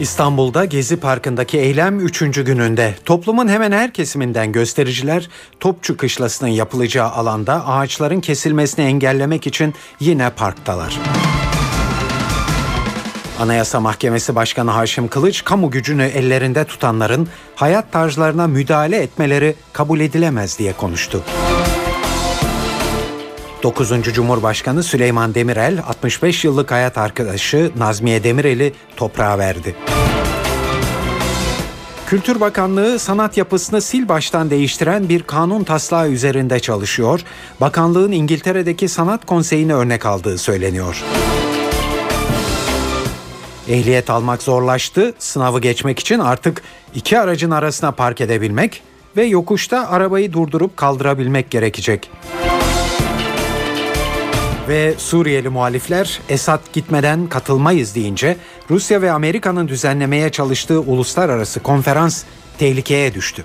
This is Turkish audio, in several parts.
İstanbul'da Gezi Parkı'ndaki eylem 3. gününde toplumun hemen her kesiminden göstericiler Topçu Kışlası'nın yapılacağı alanda ağaçların kesilmesini engellemek için yine parktalar. Anayasa Mahkemesi Başkanı Haşim Kılıç, kamu gücünü ellerinde tutanların hayat tarzlarına müdahale etmeleri kabul edilemez diye konuştu. 9. Cumhurbaşkanı Süleyman Demirel 65 yıllık hayat arkadaşı Nazmiye Demirel'i toprağa verdi. Kültür Bakanlığı sanat yapısını sil baştan değiştiren bir kanun taslağı üzerinde çalışıyor. Bakanlığın İngiltere'deki sanat konseyini örnek aldığı söyleniyor. Ehliyet almak zorlaştı. Sınavı geçmek için artık iki aracın arasına park edebilmek ve yokuşta arabayı durdurup kaldırabilmek gerekecek. Ve Suriyeli muhalifler Esad gitmeden katılmayız deyince Rusya ve Amerika'nın düzenlemeye çalıştığı uluslararası konferans tehlikeye düştü.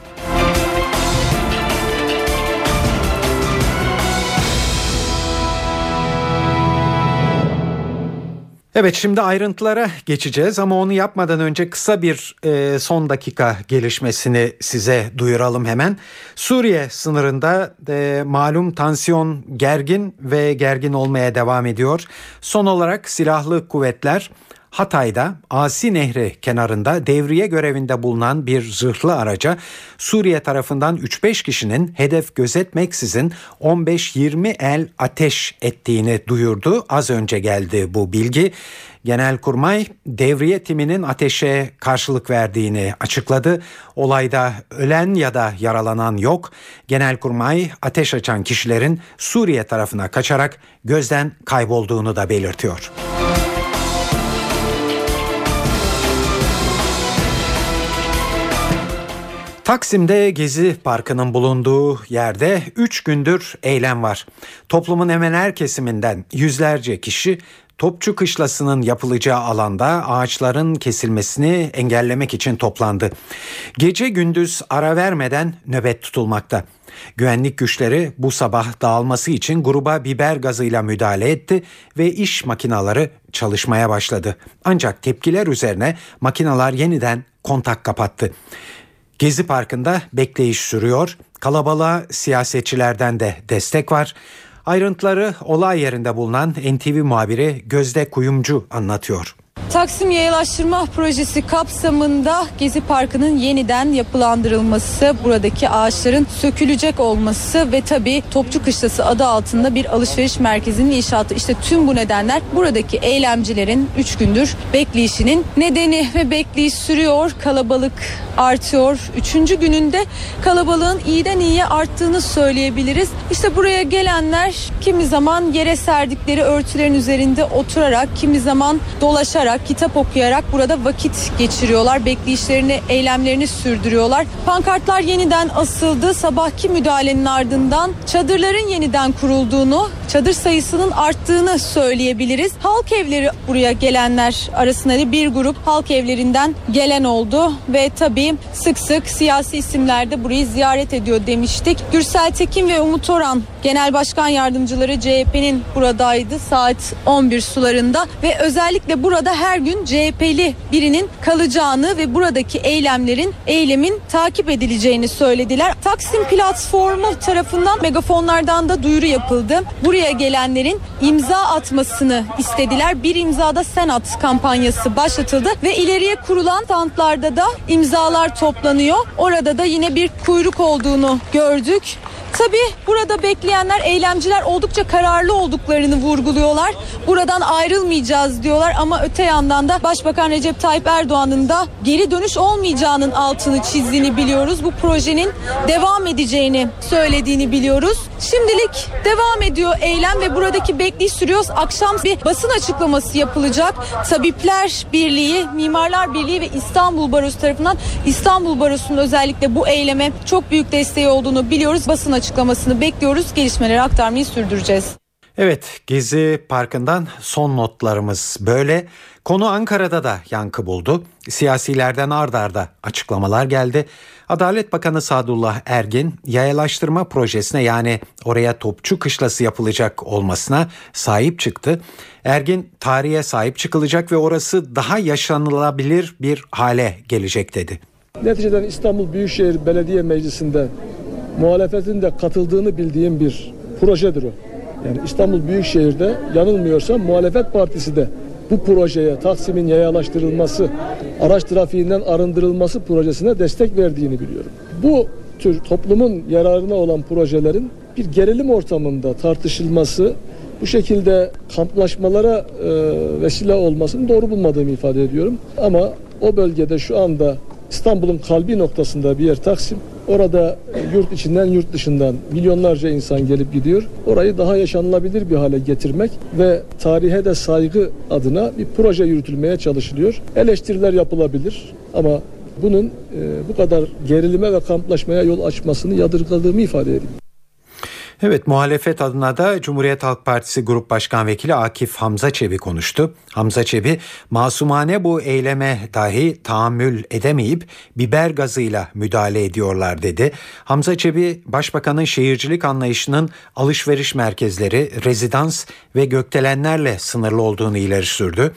Evet şimdi ayrıntılara geçeceğiz ama onu yapmadan önce kısa bir e, son dakika gelişmesini size duyuralım hemen. Suriye sınırında e, malum tansiyon gergin ve gergin olmaya devam ediyor. Son olarak silahlı kuvvetler Hatay'da Asi Nehri kenarında devriye görevinde bulunan bir zırhlı araca Suriye tarafından 3-5 kişinin hedef gözetmeksizin 15-20 el ateş ettiğini duyurdu. Az önce geldi bu bilgi. Genelkurmay devriye timinin ateşe karşılık verdiğini açıkladı. Olayda ölen ya da yaralanan yok. Genelkurmay ateş açan kişilerin Suriye tarafına kaçarak gözden kaybolduğunu da belirtiyor. Taksim'de Gezi Parkı'nın bulunduğu yerde 3 gündür eylem var. Toplumun hemen her kesiminden yüzlerce kişi Topçu Kışlası'nın yapılacağı alanda ağaçların kesilmesini engellemek için toplandı. Gece gündüz ara vermeden nöbet tutulmakta. Güvenlik güçleri bu sabah dağılması için gruba biber gazıyla müdahale etti ve iş makinaları çalışmaya başladı. Ancak tepkiler üzerine makinalar yeniden kontak kapattı. Gezi Parkı'nda bekleyiş sürüyor. Kalabalığa siyasetçilerden de destek var. Ayrıntıları olay yerinde bulunan NTV muhabiri Gözde Kuyumcu anlatıyor. Taksim Yayalaştırma Projesi kapsamında Gezi Parkı'nın yeniden yapılandırılması, buradaki ağaçların sökülecek olması ve tabii Topçu Kışlası adı altında bir alışveriş merkezinin inşaatı. İşte tüm bu nedenler buradaki eylemcilerin 3 gündür bekleyişinin nedeni ve bekleyiş sürüyor. Kalabalık artıyor. Üçüncü gününde kalabalığın iyiden iyiye arttığını söyleyebiliriz. İşte buraya gelenler kimi zaman yere serdikleri örtülerin üzerinde oturarak, kimi zaman dolaşarak, kitap okuyarak burada vakit geçiriyorlar. Bekleyişlerini, eylemlerini sürdürüyorlar. Pankartlar yeniden asıldı. Sabahki müdahalenin ardından çadırların yeniden kurulduğunu, çadır sayısının arttığını söyleyebiliriz. Halk evleri buraya gelenler arasında bir grup halk evlerinden gelen oldu ve tabii sık sık siyasi isimler de burayı ziyaret ediyor demiştik. Gürsel Tekin ve Umut Orhan Genel Başkan Yardımcıları CHP'nin buradaydı saat 11 sularında ve özellikle burada her gün CHP'li birinin kalacağını ve buradaki eylemlerin eylemin takip edileceğini söylediler. Taksim platformu tarafından megafonlardan da duyuru yapıldı. Buraya gelenlerin imza atmasını istediler. Bir imzada sen at kampanyası başlatıldı ve ileriye kurulan standlarda da imzalar toplanıyor. Orada da yine bir kuyruk olduğunu gördük. Tabii burada bekleyenler, eylemciler oldukça kararlı olduklarını vurguluyorlar. Buradan ayrılmayacağız diyorlar ama öte yandan da Başbakan Recep Tayyip Erdoğan'ın da geri dönüş olmayacağının altını çizdiğini biliyoruz. Bu projenin devam edeceğini söylediğini biliyoruz. Şimdilik devam ediyor eylem ve buradaki bekleyiş sürüyor. Akşam bir basın açıklaması yapılacak. Tabipler Birliği, Mimarlar Birliği ve İstanbul Barosu tarafından İstanbul Barosu'nun özellikle bu eyleme çok büyük desteği olduğunu biliyoruz. Basın açıklamasını bekliyoruz. Gelişmeleri aktarmayı sürdüreceğiz. Evet Gezi Parkı'ndan son notlarımız böyle. Konu Ankara'da da yankı buldu. Siyasilerden ard arda açıklamalar geldi. Adalet Bakanı Sadullah Ergin yayalaştırma projesine yani oraya topçu kışlası yapılacak olmasına sahip çıktı. Ergin tarihe sahip çıkılacak ve orası daha yaşanılabilir bir hale gelecek dedi. Neticeden İstanbul Büyükşehir Belediye Meclisi'nde muhalefetin de katıldığını bildiğim bir projedir o. Yani İstanbul Büyükşehir'de yanılmıyorsam muhalefet partisi de bu projeye Taksim'in yayalaştırılması, araç trafiğinden arındırılması projesine destek verdiğini biliyorum. Bu tür toplumun yararına olan projelerin bir gerilim ortamında tartışılması, bu şekilde kamplaşmalara e, vesile olmasını doğru bulmadığımı ifade ediyorum. Ama o bölgede şu anda İstanbul'un kalbi noktasında bir yer Taksim. Orada yurt içinden yurt dışından milyonlarca insan gelip gidiyor. Orayı daha yaşanılabilir bir hale getirmek ve tarihe de saygı adına bir proje yürütülmeye çalışılıyor. Eleştiriler yapılabilir ama bunun e, bu kadar gerilime ve kamplaşmaya yol açmasını yadırgadığımı ifade edeyim. Evet muhalefet adına da Cumhuriyet Halk Partisi Grup Başkan Vekili Akif Hamza Çebi konuştu. Hamza Çebi masumane bu eyleme dahi tahammül edemeyip biber gazıyla müdahale ediyorlar dedi. Hamza Çebi Başbakanın şehircilik anlayışının alışveriş merkezleri, rezidans ve gökdelenlerle sınırlı olduğunu ileri sürdü.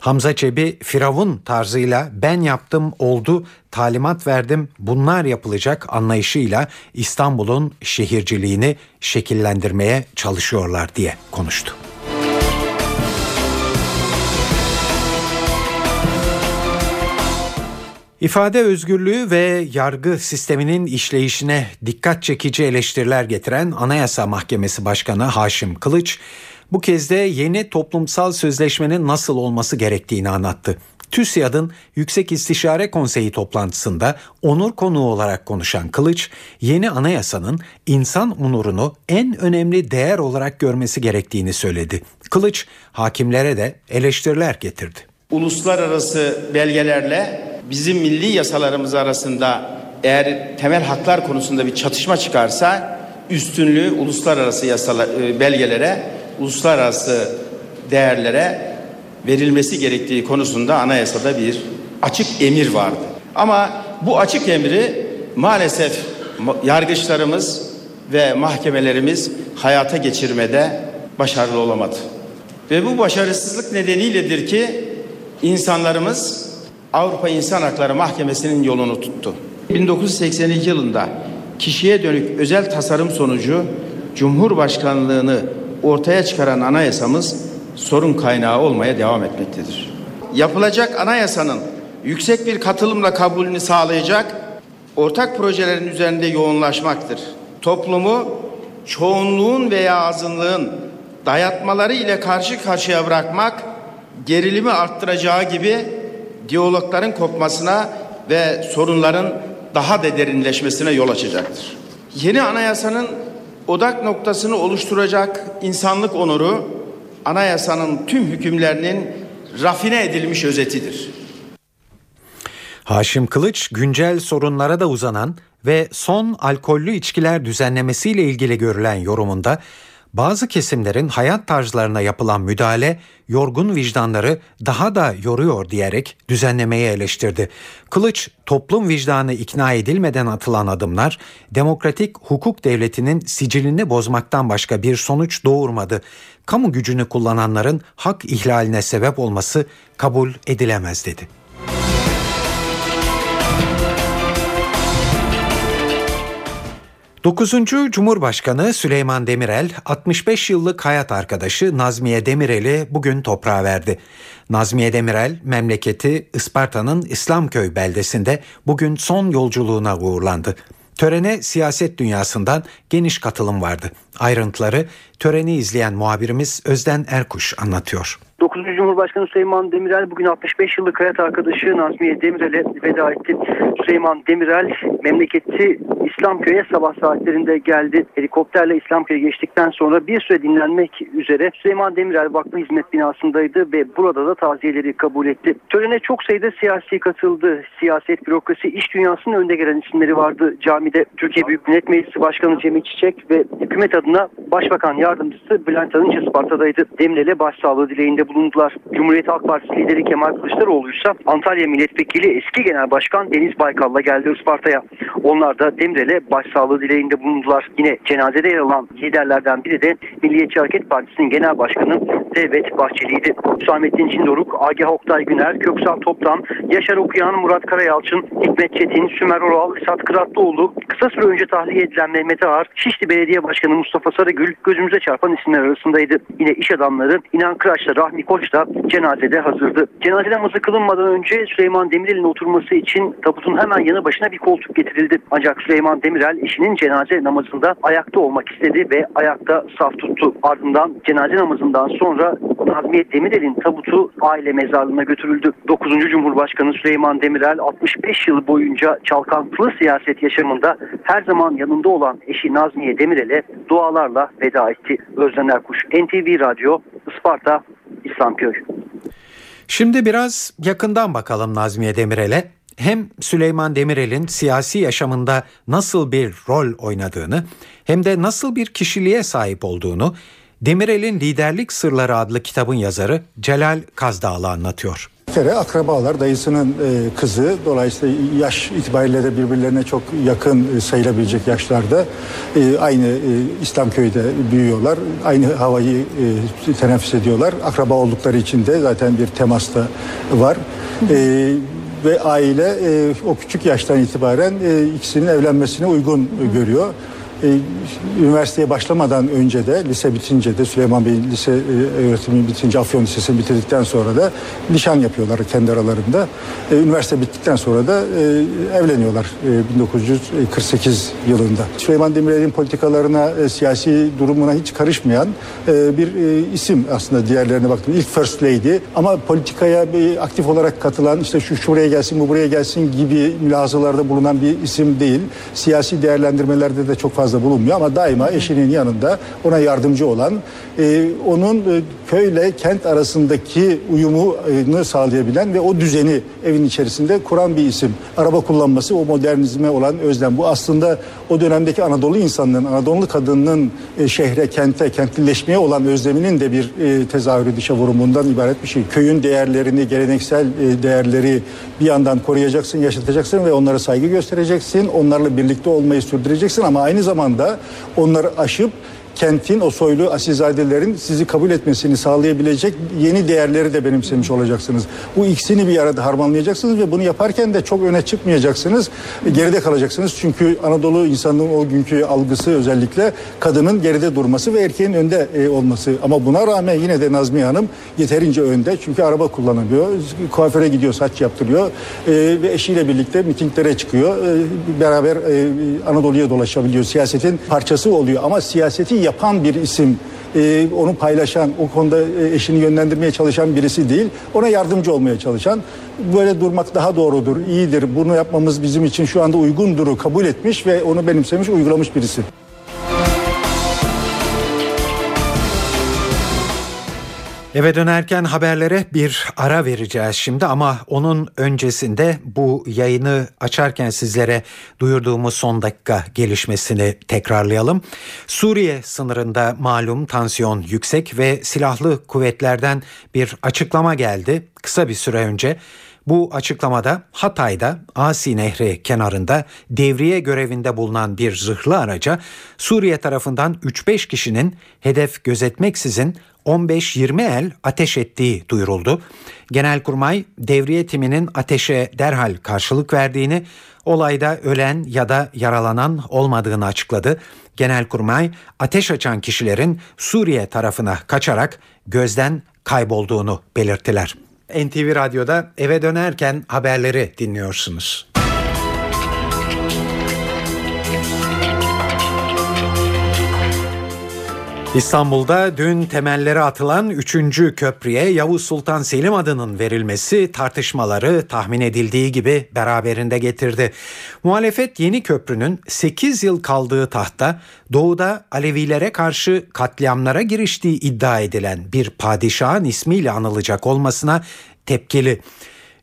Hamza Çebi Firavun tarzıyla ben yaptım oldu talimat verdim bunlar yapılacak anlayışıyla İstanbul'un şehirciliğini şekillendirmeye çalışıyorlar diye konuştu. İfade özgürlüğü ve yargı sisteminin işleyişine dikkat çekici eleştiriler getiren Anayasa Mahkemesi Başkanı Haşim Kılıç, bu kez de yeni toplumsal sözleşmenin nasıl olması gerektiğini anlattı. TÜSİAD'ın Yüksek İstişare Konseyi toplantısında onur konuğu olarak konuşan Kılıç, yeni anayasanın insan onurunu en önemli değer olarak görmesi gerektiğini söyledi. Kılıç, hakimlere de eleştiriler getirdi. Uluslararası belgelerle bizim milli yasalarımız arasında eğer temel haklar konusunda bir çatışma çıkarsa üstünlüğü uluslararası yasalar, e, belgelere uluslararası değerlere verilmesi gerektiği konusunda anayasada bir açık emir vardı. Ama bu açık emri maalesef yargıçlarımız ve mahkemelerimiz hayata geçirmede başarılı olamadı. Ve bu başarısızlık nedeniyledir ki insanlarımız Avrupa İnsan Hakları Mahkemesi'nin yolunu tuttu. 1982 yılında kişiye dönük özel tasarım sonucu Cumhurbaşkanlığını ortaya çıkaran anayasamız sorun kaynağı olmaya devam etmektedir. Yapılacak anayasanın yüksek bir katılımla kabulünü sağlayacak ortak projelerin üzerinde yoğunlaşmaktır. Toplumu çoğunluğun veya azınlığın dayatmaları ile karşı karşıya bırakmak gerilimi arttıracağı gibi diyalogların kopmasına ve sorunların daha da derinleşmesine yol açacaktır. Yeni anayasanın odak noktasını oluşturacak insanlık onuru anayasanın tüm hükümlerinin rafine edilmiş özetidir. Haşim Kılıç güncel sorunlara da uzanan ve son alkollü içkiler düzenlemesiyle ilgili görülen yorumunda bazı kesimlerin hayat tarzlarına yapılan müdahale yorgun vicdanları daha da yoruyor diyerek düzenlemeyi eleştirdi. Kılıç toplum vicdanı ikna edilmeden atılan adımlar demokratik hukuk devletinin sicilini bozmaktan başka bir sonuç doğurmadı. Kamu gücünü kullananların hak ihlaline sebep olması kabul edilemez dedi. 9. Cumhurbaşkanı Süleyman Demirel 65 yıllık hayat arkadaşı Nazmiye Demirel'i bugün toprağa verdi. Nazmiye Demirel memleketi Isparta'nın İslamköy beldesinde bugün son yolculuğuna uğurlandı. Törene siyaset dünyasından geniş katılım vardı. Ayrıntıları töreni izleyen muhabirimiz Özden Erkuş anlatıyor. 9. Cumhurbaşkanı Süleyman Demirel bugün 65 yıllık hayat arkadaşı Nazmiye Demirel'e veda etti. Süleyman Demirel memleketi İslamköy'e sabah saatlerinde geldi. Helikopterle İslamköy'e geçtikten sonra bir süre dinlenmek üzere Süleyman Demirel Vakfı Hizmet Binası'ndaydı ve burada da taziyeleri kabul etti. Törene çok sayıda siyasi katıldı. Siyaset, bürokrasi, iş dünyasının önde gelen isimleri vardı. Camide Türkiye Büyük Millet Meclisi Başkanı Cemil Çiçek ve hükümet adına Başbakan Yardımcısı Bülent Arınç Isparta'daydı. Demirel'e başsağlığı dileğinde bulundular. Cumhuriyet Halk Partisi lideri Kemal Kılıçdaroğlu ise Antalya Milletvekili eski Genel Başkan Deniz Baykal'la geldi Isparta'ya. Onlar da Demirel'e başsağlığı dileğinde bulundular. Yine cenazede yer alan liderlerden biri de Milliyetçi Hareket Partisi'nin Genel Başkanı Devlet Bahçeli'ydi. Hüsamettin Cindoruk, Agah Oktay Güner, Köksal Toptan, Yaşar Okuyan, Murat Karayalçın, Hikmet Çetin, Sümer Oral, Esat Kıratlıoğlu, kısa süre önce tahliye edilen Mehmet Ağar, Şişli Belediye Başkanı Mustafa Sarıgül gözümüze çarpan isimler arasındaydı. Yine iş adamları İnan Kıraç'la Rahmi Koç da cenazede hazırdı. Cenaze namazı kılınmadan önce Süleyman Demirel'in oturması için tabutun hemen yanı başına bir koltuk getirildi. Ancak Süleyman Demirel eşinin cenaze namazında ayakta olmak istedi ve ayakta saf tuttu. Ardından cenaze namazından sonra Nazmiye Demirel'in tabutu aile mezarlığına götürüldü. 9. Cumhurbaşkanı Süleyman Demirel 65 yıl boyunca çalkantılı siyaset yaşamında her zaman yanında olan eşi Nazmiye Demirel'e dualarla veda etti. Özden Erkuş, NTV Radyo, Isparta, İslamköy. Şimdi biraz yakından bakalım Nazmiye Demirel'e. Hem Süleyman Demirel'in siyasi yaşamında nasıl bir rol oynadığını hem de nasıl bir kişiliğe sahip olduğunu Demirel'in Liderlik Sırları adlı kitabın yazarı Celal Kazdağlı anlatıyor. Bir kere akrabalar dayısının e, kızı dolayısıyla yaş itibariyle de birbirlerine çok yakın e, sayılabilecek yaşlarda e, aynı e, İslamköy'de büyüyorlar. Aynı havayı teneffüs ediyorlar. Akraba oldukları için de zaten bir temas da var. Ve aile e, o küçük yaştan itibaren e, ikisinin evlenmesine uygun e, görüyor. E, üniversiteye başlamadan önce de lise bitince de Süleyman Bey lise e, öğretimi bitince Afyon Lisesi'ni bitirdikten sonra da nişan yapıyorlar kendi aralarında. E, üniversite bittikten sonra da evleniyorlar e, 1948 yılında. Süleyman Demirel'in politikalarına, siyasi durumuna hiç karışmayan bir isim aslında diğerlerine baktım. İlk First Lady ama politikaya bir aktif olarak katılan işte şu şuraya gelsin bu buraya gelsin gibi mülazılarda bulunan bir isim değil. Siyasi değerlendirmelerde de çok fazla fazla bulunmuyor ama daima eşinin yanında ona yardımcı olan, e, onun e, köyle kent arasındaki uyumunu sağlayabilen ve o düzeni evin içerisinde kuran bir isim. Araba kullanması o modernizme olan özlem. Bu aslında o dönemdeki Anadolu insanının, Anadolu kadınının e, şehre, kente, kentlileşmeye olan özleminin de bir e, tezahürü dışa vurumundan ibaret bir şey. Köyün değerlerini, geleneksel e, değerleri bir yandan koruyacaksın, yaşatacaksın ve onlara saygı göstereceksin. Onlarla birlikte olmayı sürdüreceksin ama aynı zamanda onları aşıp kentin o soylu asilzadelerin sizi kabul etmesini sağlayabilecek yeni değerleri de benimsemiş olacaksınız. Bu ikisini bir arada harmanlayacaksınız ve bunu yaparken de çok öne çıkmayacaksınız. Geride kalacaksınız. Çünkü Anadolu insanının o günkü algısı özellikle kadının geride durması ve erkeğin önde e, olması. Ama buna rağmen yine de Nazmiye Hanım yeterince önde. Çünkü araba kullanılıyor. Kuaföre gidiyor, saç yaptırıyor. E, ve eşiyle birlikte mitinglere çıkıyor. E, beraber Anadolu'ya dolaşabiliyor. Siyasetin parçası oluyor. Ama siyaseti yapan bir isim e, onu paylaşan, o konuda e, eşini yönlendirmeye çalışan birisi değil. Ona yardımcı olmaya çalışan. Böyle durmak daha doğrudur, iyidir. Bunu yapmamız bizim için şu anda uygunduru kabul etmiş ve onu benimsemiş, uygulamış birisi. Eve dönerken haberlere bir ara vereceğiz şimdi ama onun öncesinde bu yayını açarken sizlere duyurduğumuz son dakika gelişmesini tekrarlayalım. Suriye sınırında malum tansiyon yüksek ve silahlı kuvvetlerden bir açıklama geldi kısa bir süre önce. Bu açıklamada Hatay'da Asi Nehri kenarında devriye görevinde bulunan bir zırhlı araca Suriye tarafından 3-5 kişinin hedef gözetmeksizin 15-20 el ateş ettiği duyuruldu. Genelkurmay devriye timinin ateşe derhal karşılık verdiğini, olayda ölen ya da yaralanan olmadığını açıkladı. Genelkurmay ateş açan kişilerin Suriye tarafına kaçarak gözden kaybolduğunu belirttiler. NTV Radyo'da eve dönerken haberleri dinliyorsunuz. İstanbul'da dün temelleri atılan 3. köprüye Yavuz Sultan Selim adının verilmesi tartışmaları tahmin edildiği gibi beraberinde getirdi. Muhalefet yeni köprünün 8 yıl kaldığı tahta doğuda Alevilere karşı katliamlara giriştiği iddia edilen bir padişahın ismiyle anılacak olmasına tepkili.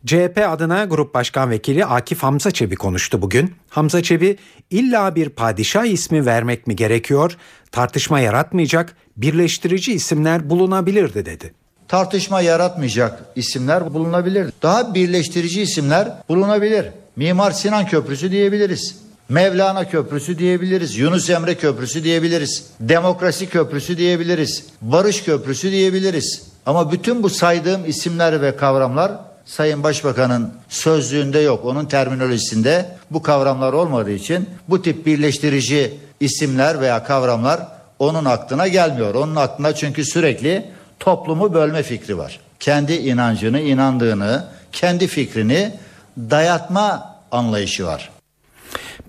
CHP adına Grup Başkan Vekili Akif Hamza Çebi konuştu bugün. Hamza Çebi illa bir padişah ismi vermek mi gerekiyor? Tartışma yaratmayacak, birleştirici isimler bulunabilirdi dedi. Tartışma yaratmayacak isimler bulunabilir. Daha birleştirici isimler bulunabilir. Mimar Sinan Köprüsü diyebiliriz. Mevlana Köprüsü diyebiliriz. Yunus Emre Köprüsü diyebiliriz. Demokrasi Köprüsü diyebiliriz. Barış Köprüsü diyebiliriz. Ama bütün bu saydığım isimler ve kavramlar Sayın Başbakan'ın sözlüğünde yok. Onun terminolojisinde bu kavramlar olmadığı için bu tip birleştirici isimler veya kavramlar onun aklına gelmiyor. Onun aklına çünkü sürekli toplumu bölme fikri var. Kendi inancını, inandığını, kendi fikrini dayatma anlayışı var.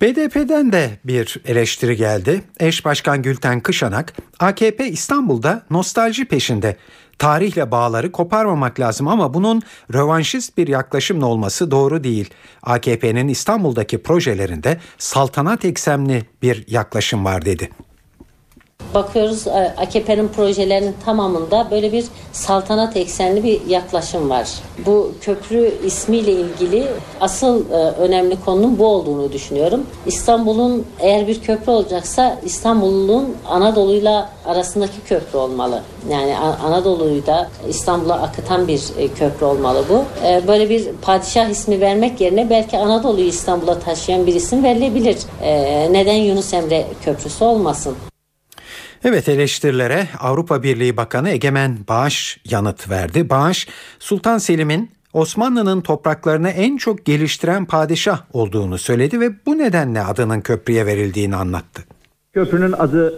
BDP'den de bir eleştiri geldi. Eş Başkan Gülten Kışanak, AKP İstanbul'da nostalji peşinde. Tarihle bağları koparmamak lazım ama bunun rövanşist bir yaklaşımla olması doğru değil. AKP'nin İstanbul'daki projelerinde saltanat eksemli bir yaklaşım var dedi bakıyoruz e, AKP'nin projelerinin tamamında böyle bir saltanat eksenli bir yaklaşım var. Bu köprü ismiyle ilgili asıl e, önemli konunun bu olduğunu düşünüyorum. İstanbul'un eğer bir köprü olacaksa İstanbul'un Anadolu'yla arasındaki köprü olmalı. Yani Anadolu'yu da İstanbul'a akıtan bir e, köprü olmalı bu. Böyle bir padişah ismi vermek yerine belki Anadolu'yu İstanbul'a taşıyan bir isim verilebilir. Neden Yunus Emre Köprüsü olmasın? Evet eleştirilere Avrupa Birliği Bakanı Egemen Bağış yanıt verdi. Bağış Sultan Selim'in Osmanlı'nın topraklarını en çok geliştiren padişah olduğunu söyledi ve bu nedenle adının köprüye verildiğini anlattı. Köprünün adı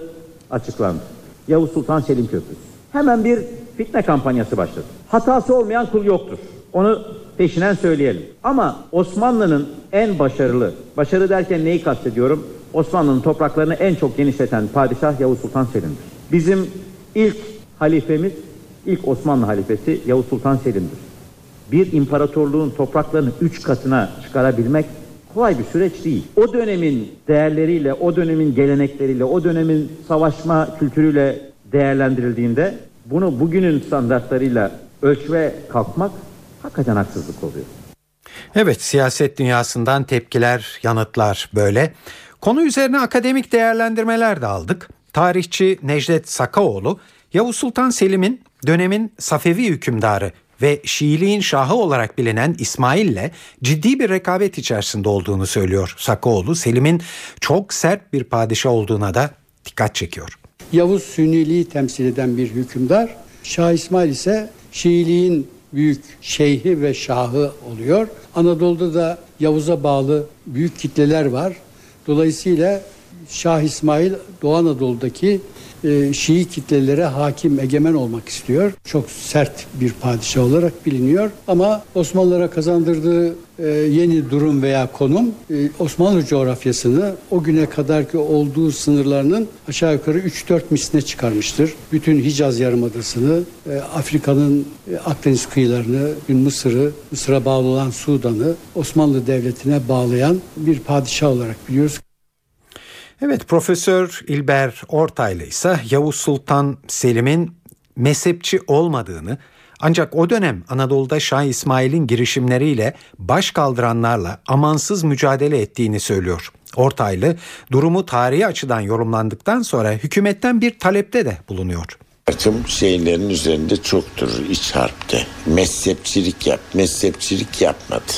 açıklandı. Yavuz Sultan Selim Köprüsü. Hemen bir fitne kampanyası başladı. Hatası olmayan kul yoktur. Onu peşinen söyleyelim. Ama Osmanlı'nın en başarılı, başarı derken neyi kastediyorum? Osmanlı'nın topraklarını en çok genişleten padişah Yavuz Sultan Selim'dir. Bizim ilk halifemiz, ilk Osmanlı halifesi Yavuz Sultan Selim'dir. Bir imparatorluğun topraklarını üç katına çıkarabilmek kolay bir süreç değil. O dönemin değerleriyle, o dönemin gelenekleriyle, o dönemin savaşma kültürüyle değerlendirildiğinde bunu bugünün standartlarıyla ölçme kalkmak hakikaten haksızlık oluyor. Evet siyaset dünyasından tepkiler, yanıtlar böyle. Konu üzerine akademik değerlendirmeler de aldık. Tarihçi Necdet Sakaoğlu, Yavuz Sultan Selim'in dönemin Safevi hükümdarı ve Şiiliğin şahı olarak bilinen İsmail ile ciddi bir rekabet içerisinde olduğunu söylüyor. Sakaoğlu Selim'in çok sert bir padişah olduğuna da dikkat çekiyor. Yavuz Sünniliği temsil eden bir hükümdar, Şah İsmail ise Şiiliğin büyük şeyhi ve şahı oluyor. Anadolu'da da Yavuz'a bağlı büyük kitleler var. Dolayısıyla Şah İsmail Doğu Anadolu'daki e, Şii kitlelere hakim, egemen olmak istiyor. Çok sert bir padişah olarak biliniyor. Ama Osmanlılara kazandırdığı e, yeni durum veya konum e, Osmanlı coğrafyasını o güne kadarki olduğu sınırlarının aşağı yukarı 3-4 misline çıkarmıştır. Bütün Hicaz Yarımadası'nı, e, Afrika'nın Akdeniz kıyılarını, Mısır'ı, Mısır'a bağlı olan Sudan'ı Osmanlı Devleti'ne bağlayan bir padişah olarak biliyoruz. Evet Profesör İlber Ortaylı ise Yavuz Sultan Selim'in mezhepçi olmadığını ancak o dönem Anadolu'da Şah İsmail'in girişimleriyle baş kaldıranlarla amansız mücadele ettiğini söylüyor. Ortaylı durumu tarihi açıdan yorumlandıktan sonra hükümetten bir talepte de bulunuyor. Takım şeylerin üzerinde çoktur iç harpte. Mezhepçilik yap, mezhepçilik yapmadı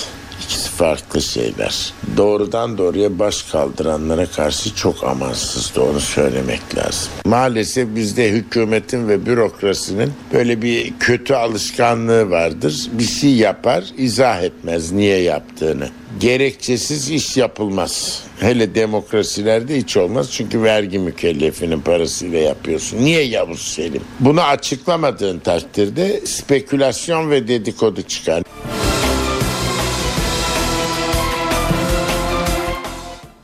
ikisi farklı şeyler. Doğrudan doğruya baş kaldıranlara karşı çok amansızdı onu söylemek lazım. Maalesef bizde hükümetin ve bürokrasinin böyle bir kötü alışkanlığı vardır. Bir şey yapar izah etmez niye yaptığını. Gerekçesiz iş yapılmaz. Hele demokrasilerde hiç olmaz çünkü vergi mükellefinin parasıyla yapıyorsun. Niye Yavuz Selim? Bunu açıklamadığın takdirde spekülasyon ve dedikodu çıkar.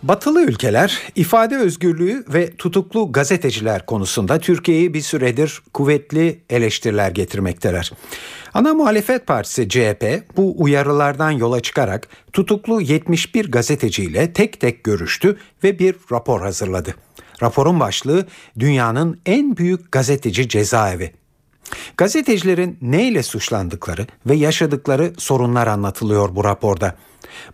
Batılı ülkeler ifade özgürlüğü ve tutuklu gazeteciler konusunda Türkiye'yi bir süredir kuvvetli eleştiriler getirmekteler. Ana muhalefet partisi CHP bu uyarılardan yola çıkarak tutuklu 71 gazeteciyle tek tek görüştü ve bir rapor hazırladı. Raporun başlığı dünyanın en büyük gazeteci cezaevi. Gazetecilerin neyle suçlandıkları ve yaşadıkları sorunlar anlatılıyor bu raporda.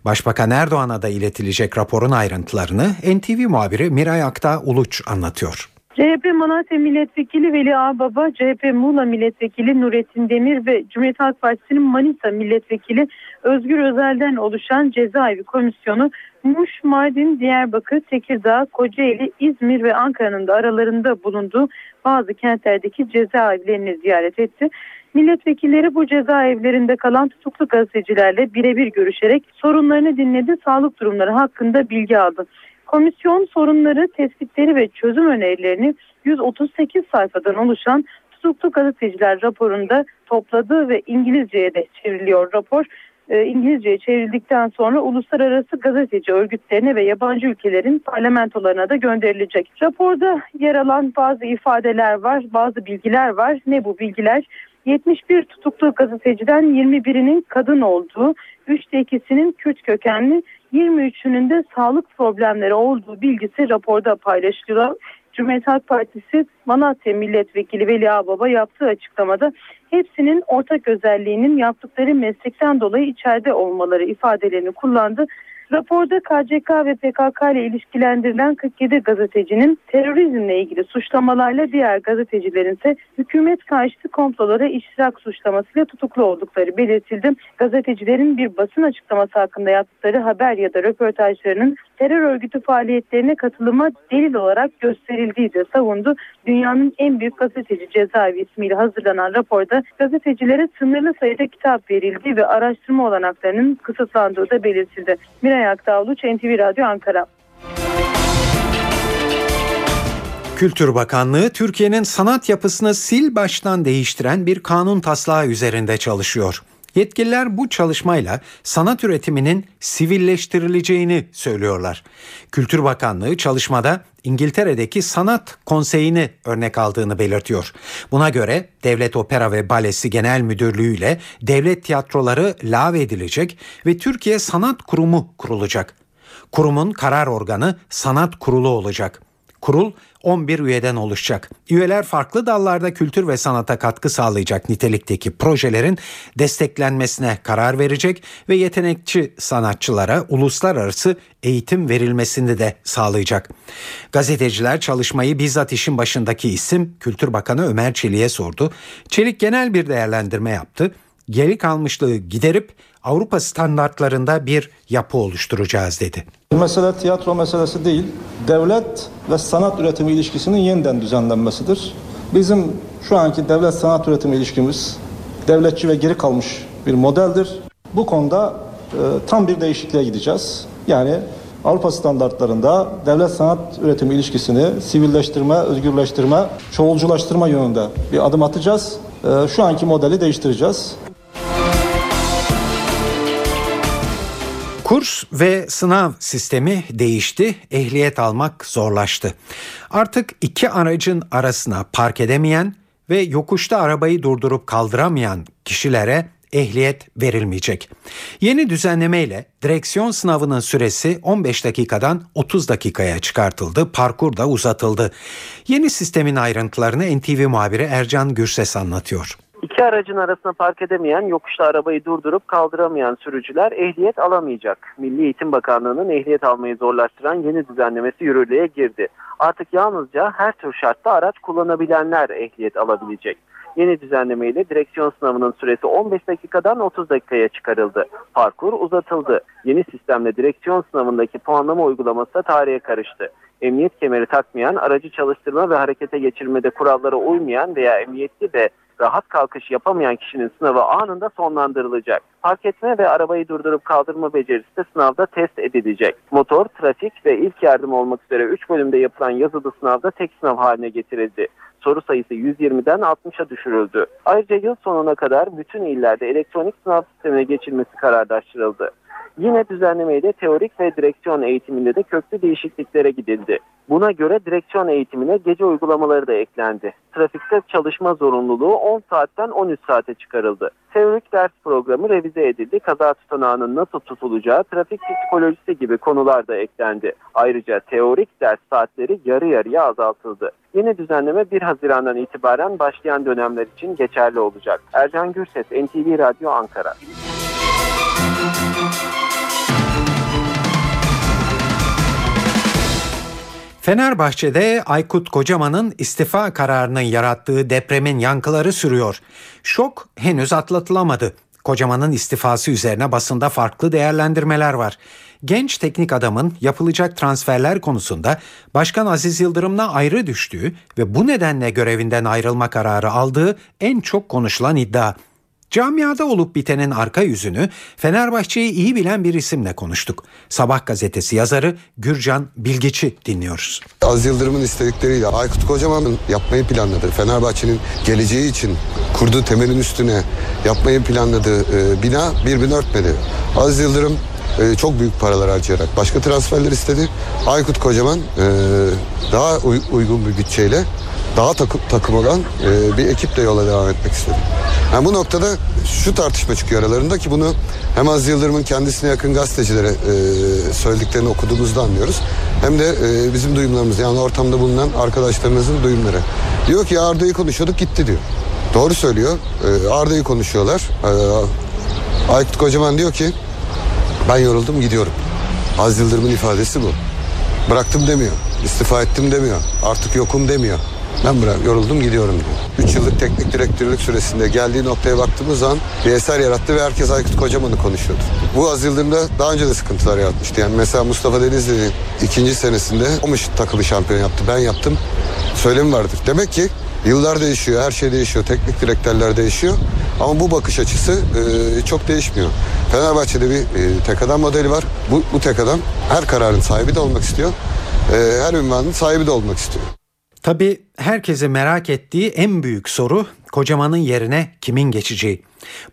Başbakan Erdoğan'a da iletilecek raporun ayrıntılarını NTV muhabiri Miray Akta Uluç anlatıyor. CHP Malatya Milletvekili Veli Ağbaba, CHP Muğla Milletvekili Nurettin Demir ve Cumhuriyet Halk Partisi'nin Manisa Milletvekili Özgür Özel'den oluşan cezaevi komisyonu Muş, Mardin, Diyarbakır, Tekirdağ, Kocaeli, İzmir ve Ankara'nın da aralarında bulunduğu bazı kentlerdeki cezaevlerini ziyaret etti. Milletvekilleri bu cezaevlerinde kalan tutuklu gazetecilerle birebir görüşerek sorunlarını dinledi, sağlık durumları hakkında bilgi aldı. Komisyon sorunları, tespitleri ve çözüm önerilerini 138 sayfadan oluşan tutuklu gazeteciler raporunda topladı ve İngilizceye de çevriliyor rapor. E, İngilizceye çevrildikten sonra uluslararası gazeteci örgütlerine ve yabancı ülkelerin parlamentolarına da gönderilecek. Raporda yer alan bazı ifadeler var, bazı bilgiler var. Ne bu bilgiler? 71 tutuklu gazeteciden 21'inin kadın olduğu, 3'te ikisinin Kürt kökenli, 23'ünün de sağlık problemleri olduğu bilgisi raporda paylaşılıyor. Cumhuriyet Halk Partisi Malatya Milletvekili Veli Ağbaba yaptığı açıklamada hepsinin ortak özelliğinin yaptıkları meslekten dolayı içeride olmaları ifadelerini kullandı. Raporda KCK ve PKK ile ilişkilendirilen 47 gazetecinin terörizmle ilgili suçlamalarla diğer gazetecilerin ise hükümet karşıtı komplolara iştirak suçlamasıyla tutuklu oldukları belirtildi. Gazetecilerin bir basın açıklaması hakkında yaptıkları haber ya da röportajlarının terör örgütü faaliyetlerine katılıma delil olarak gösterildiği de savundu. Dünyanın en büyük gazeteci cezaevi ismiyle hazırlanan raporda gazetecilere sınırlı sayıda kitap verildiği ve araştırma olanaklarının kısıtlandığı da belirtildi. Miray Aktağluç, NTV Radyo Ankara. Kültür Bakanlığı Türkiye'nin sanat yapısını sil baştan değiştiren bir kanun taslağı üzerinde çalışıyor. Yetkililer bu çalışmayla sanat üretiminin sivilleştirileceğini söylüyorlar. Kültür Bakanlığı çalışmada İngiltere'deki Sanat Konseyi'ni örnek aldığını belirtiyor. Buna göre Devlet Opera ve Balesi Genel Müdürlüğü ile devlet tiyatroları lağvedilecek ve Türkiye Sanat Kurumu kurulacak. Kurumun karar organı Sanat Kurulu olacak. Kurul 11 üyeden oluşacak. Üyeler farklı dallarda kültür ve sanata katkı sağlayacak nitelikteki projelerin desteklenmesine karar verecek ve yetenekçi sanatçılara uluslararası eğitim verilmesini de sağlayacak. Gazeteciler çalışmayı bizzat işin başındaki isim Kültür Bakanı Ömer Çelik'e sordu. Çelik genel bir değerlendirme yaptı. Geri kalmışlığı giderip Avrupa standartlarında bir yapı oluşturacağız dedi. Mesele tiyatro meselesi değil, devlet ve sanat üretimi ilişkisinin yeniden düzenlenmesidir. Bizim şu anki devlet sanat üretimi ilişkimiz devletçi ve geri kalmış bir modeldir. Bu konuda e, tam bir değişikliğe gideceğiz. Yani Avrupa standartlarında devlet sanat üretimi ilişkisini sivilleştirme, özgürleştirme, çoğulculaştırma yönünde bir adım atacağız. E, şu anki modeli değiştireceğiz. Kurs ve sınav sistemi değişti, ehliyet almak zorlaştı. Artık iki aracın arasına park edemeyen ve yokuşta arabayı durdurup kaldıramayan kişilere ehliyet verilmeyecek. Yeni düzenlemeyle direksiyon sınavının süresi 15 dakikadan 30 dakikaya çıkartıldı, parkur da uzatıldı. Yeni sistemin ayrıntılarını NTV muhabiri Ercan Gürses anlatıyor. İki aracın arasına park edemeyen, yokuşta arabayı durdurup kaldıramayan sürücüler ehliyet alamayacak. Milli Eğitim Bakanlığı'nın ehliyet almayı zorlaştıran yeni düzenlemesi yürürlüğe girdi. Artık yalnızca her tür şartta araç kullanabilenler ehliyet alabilecek. Yeni düzenlemeyle direksiyon sınavının süresi 15 dakikadan 30 dakikaya çıkarıldı. Parkur uzatıldı. Yeni sistemle direksiyon sınavındaki puanlama uygulaması da tarihe karıştı emniyet kemeri takmayan, aracı çalıştırma ve harekete geçirmede kurallara uymayan veya emniyetli de rahat kalkış yapamayan kişinin sınavı anında sonlandırılacak. Park etme ve arabayı durdurup kaldırma becerisi de sınavda test edilecek. Motor, trafik ve ilk yardım olmak üzere 3 bölümde yapılan yazılı sınavda tek sınav haline getirildi. Soru sayısı 120'den 60'a düşürüldü. Ayrıca yıl sonuna kadar bütün illerde elektronik sınav sistemine geçilmesi kararlaştırıldı. Yine düzenlemeye teorik ve direksiyon eğitiminde de köklü değişikliklere gidildi. Buna göre direksiyon eğitimine gece uygulamaları da eklendi. Trafikte çalışma zorunluluğu 10 saatten 13 saate çıkarıldı. Teorik ders programı revize edildi. Kaza tutanağının nasıl tutulacağı, trafik psikolojisi gibi konular da eklendi. Ayrıca teorik ders saatleri yarı yarıya azaltıldı. Yeni düzenleme 1 Haziran'dan itibaren başlayan dönemler için geçerli olacak. Ercan Gürses, NTV Radyo Ankara. Fenerbahçe'de Aykut Kocaman'ın istifa kararının yarattığı depremin yankıları sürüyor. Şok henüz atlatılamadı. Kocaman'ın istifası üzerine basında farklı değerlendirmeler var. Genç teknik adamın yapılacak transferler konusunda Başkan Aziz Yıldırım'la ayrı düştüğü ve bu nedenle görevinden ayrılma kararı aldığı en çok konuşulan iddia. Camiada olup bitenin arka yüzünü Fenerbahçe'yi iyi bilen bir isimle konuştuk. Sabah gazetesi yazarı Gürcan Bilgiç'i dinliyoruz. Az Yıldırım'ın istedikleriyle Aykut Kocaman'ın yapmayı planladığı Fenerbahçe'nin geleceği için kurduğu temelin üstüne yapmayı planladığı e, bina birbirini örtmedi. Az Yıldırım e, çok büyük paralar harcayarak başka transferler istedi. Aykut Kocaman e, daha uy- uygun bir bütçeyle daha takım, takım olan e, bir ekiple yola devam etmek istedi. Yani bu noktada şu tartışma çıkıyor aralarında ki bunu hem Az Yıldırım'ın kendisine yakın gazetecilere e, söylediklerini okuduğumuzda anlıyoruz. Hem de e, bizim duyumlarımız yani ortamda bulunan arkadaşlarımızın duyumları. Diyor ki Arda'yı konuşuyorduk gitti diyor. Doğru söylüyor. E, Arda'yı konuşuyorlar. E, Aykut Kocaman diyor ki ben yoruldum gidiyorum. Az Yıldırım'ın ifadesi bu. Bıraktım demiyor. İstifa ettim demiyor. Artık yokum demiyor. Ben bırak, yoruldum gidiyorum diyor. 3 yıllık teknik direktörlük süresinde geldiği noktaya baktığımız zaman bir eser yarattı ve herkes Aykut Kocaman'ı konuşuyordu. Bu Az Yıldırım'da daha önce de sıkıntılar yaratmıştı. Yani mesela Mustafa Denizli'nin ikinci senesinde Omuş takımı şampiyon yaptı. Ben yaptım. Söylemi vardır. Demek ki yıllar değişiyor, her şey değişiyor. Teknik direktörler değişiyor. Ama bu bakış açısı e, çok değişmiyor. Fenerbahçe'de bir e, tek adam modeli var. Bu, bu tek adam her kararın sahibi de olmak istiyor. E, her ünvanın sahibi de olmak istiyor. Tabii herkesi merak ettiği en büyük soru Kocaman'ın yerine kimin geçeceği.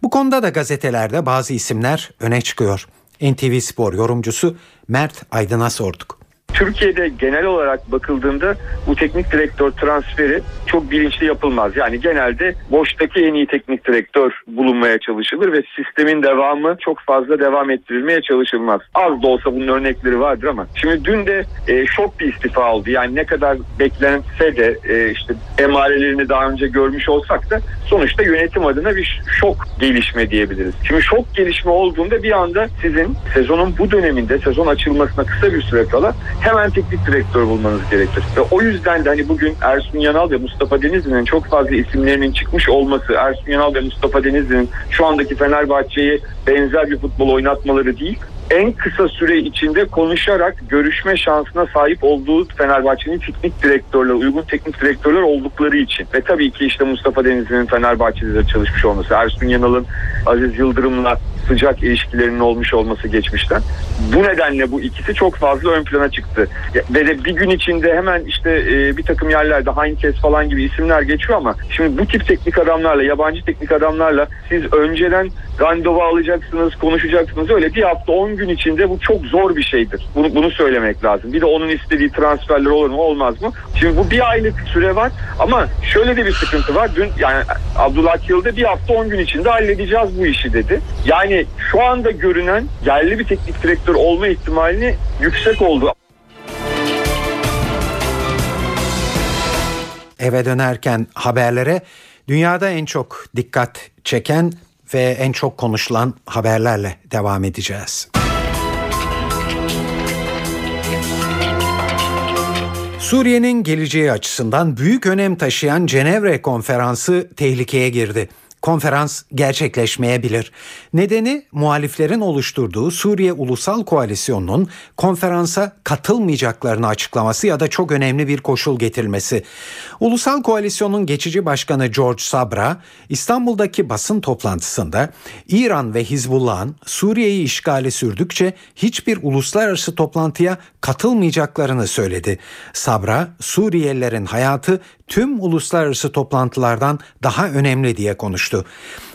Bu konuda da gazetelerde bazı isimler öne çıkıyor. NTV Spor yorumcusu Mert Aydın'a sorduk. Türkiye'de genel olarak bakıldığında bu teknik direktör transferi çok bilinçli yapılmaz. Yani genelde boştaki en iyi teknik direktör bulunmaya çalışılır ve sistemin devamı çok fazla devam ettirilmeye çalışılmaz. Az da olsa bunun örnekleri vardır ama şimdi dün de e, şok bir istifa oldu. Yani ne kadar beklense de e, işte emarelerini daha önce görmüş olsak da sonuçta yönetim adına bir şok gelişme diyebiliriz. Şimdi şok gelişme olduğunda bir anda sizin sezonun bu döneminde sezon açılmasına kısa bir süre kala hemen teknik direktör bulmanız gerekir. Ve o yüzden de hani bugün Ersun Yanal ve Mustafa Denizli'nin çok fazla isimlerinin çıkmış olması, Ersun Yanal ve Mustafa Denizli'nin şu andaki Fenerbahçe'yi benzer bir futbol oynatmaları değil, en kısa süre içinde konuşarak görüşme şansına sahip olduğu Fenerbahçe'nin teknik direktörler, uygun teknik direktörler oldukları için. Ve tabii ki işte Mustafa Denizli'nin Fenerbahçe'de de çalışmış olması, Ersun Yanal'ın Aziz Yıldırım'la sıcak ilişkilerinin olmuş olması geçmişten. Bu nedenle bu ikisi çok fazla ön plana çıktı. Ve de bir gün içinde hemen işte e, bir takım yerlerde Heinkes falan gibi isimler geçiyor ama şimdi bu tip teknik adamlarla, yabancı teknik adamlarla siz önceden randevu alacaksınız, konuşacaksınız. Öyle bir hafta 10 gün içinde bu çok zor bir şeydir. Bunu, bunu söylemek lazım. Bir de onun istediği transferler olur mu olmaz mı? Şimdi bu bir aylık süre var ama şöyle de bir sıkıntı var. Dün yani Abdullah Yılda bir hafta 10 gün içinde halledeceğiz bu işi dedi. Yani şu anda görünen yerli bir teknik direktör olma ihtimalini yüksek oldu. Eve dönerken haberlere dünyada en çok dikkat çeken ve en çok konuşulan haberlerle devam edeceğiz. Suriye'nin geleceği açısından büyük önem taşıyan Cenevre Konferansı tehlikeye girdi konferans gerçekleşmeyebilir. Nedeni muhaliflerin oluşturduğu Suriye Ulusal Koalisyonu'nun konferansa katılmayacaklarını açıklaması ya da çok önemli bir koşul getirilmesi. Ulusal Koalisyon'un geçici başkanı George Sabra İstanbul'daki basın toplantısında İran ve Hizbullah'ın Suriye'yi işgali sürdükçe hiçbir uluslararası toplantıya katılmayacaklarını söyledi. Sabra Suriyelilerin hayatı tüm uluslararası toplantılardan daha önemli diye konuştu.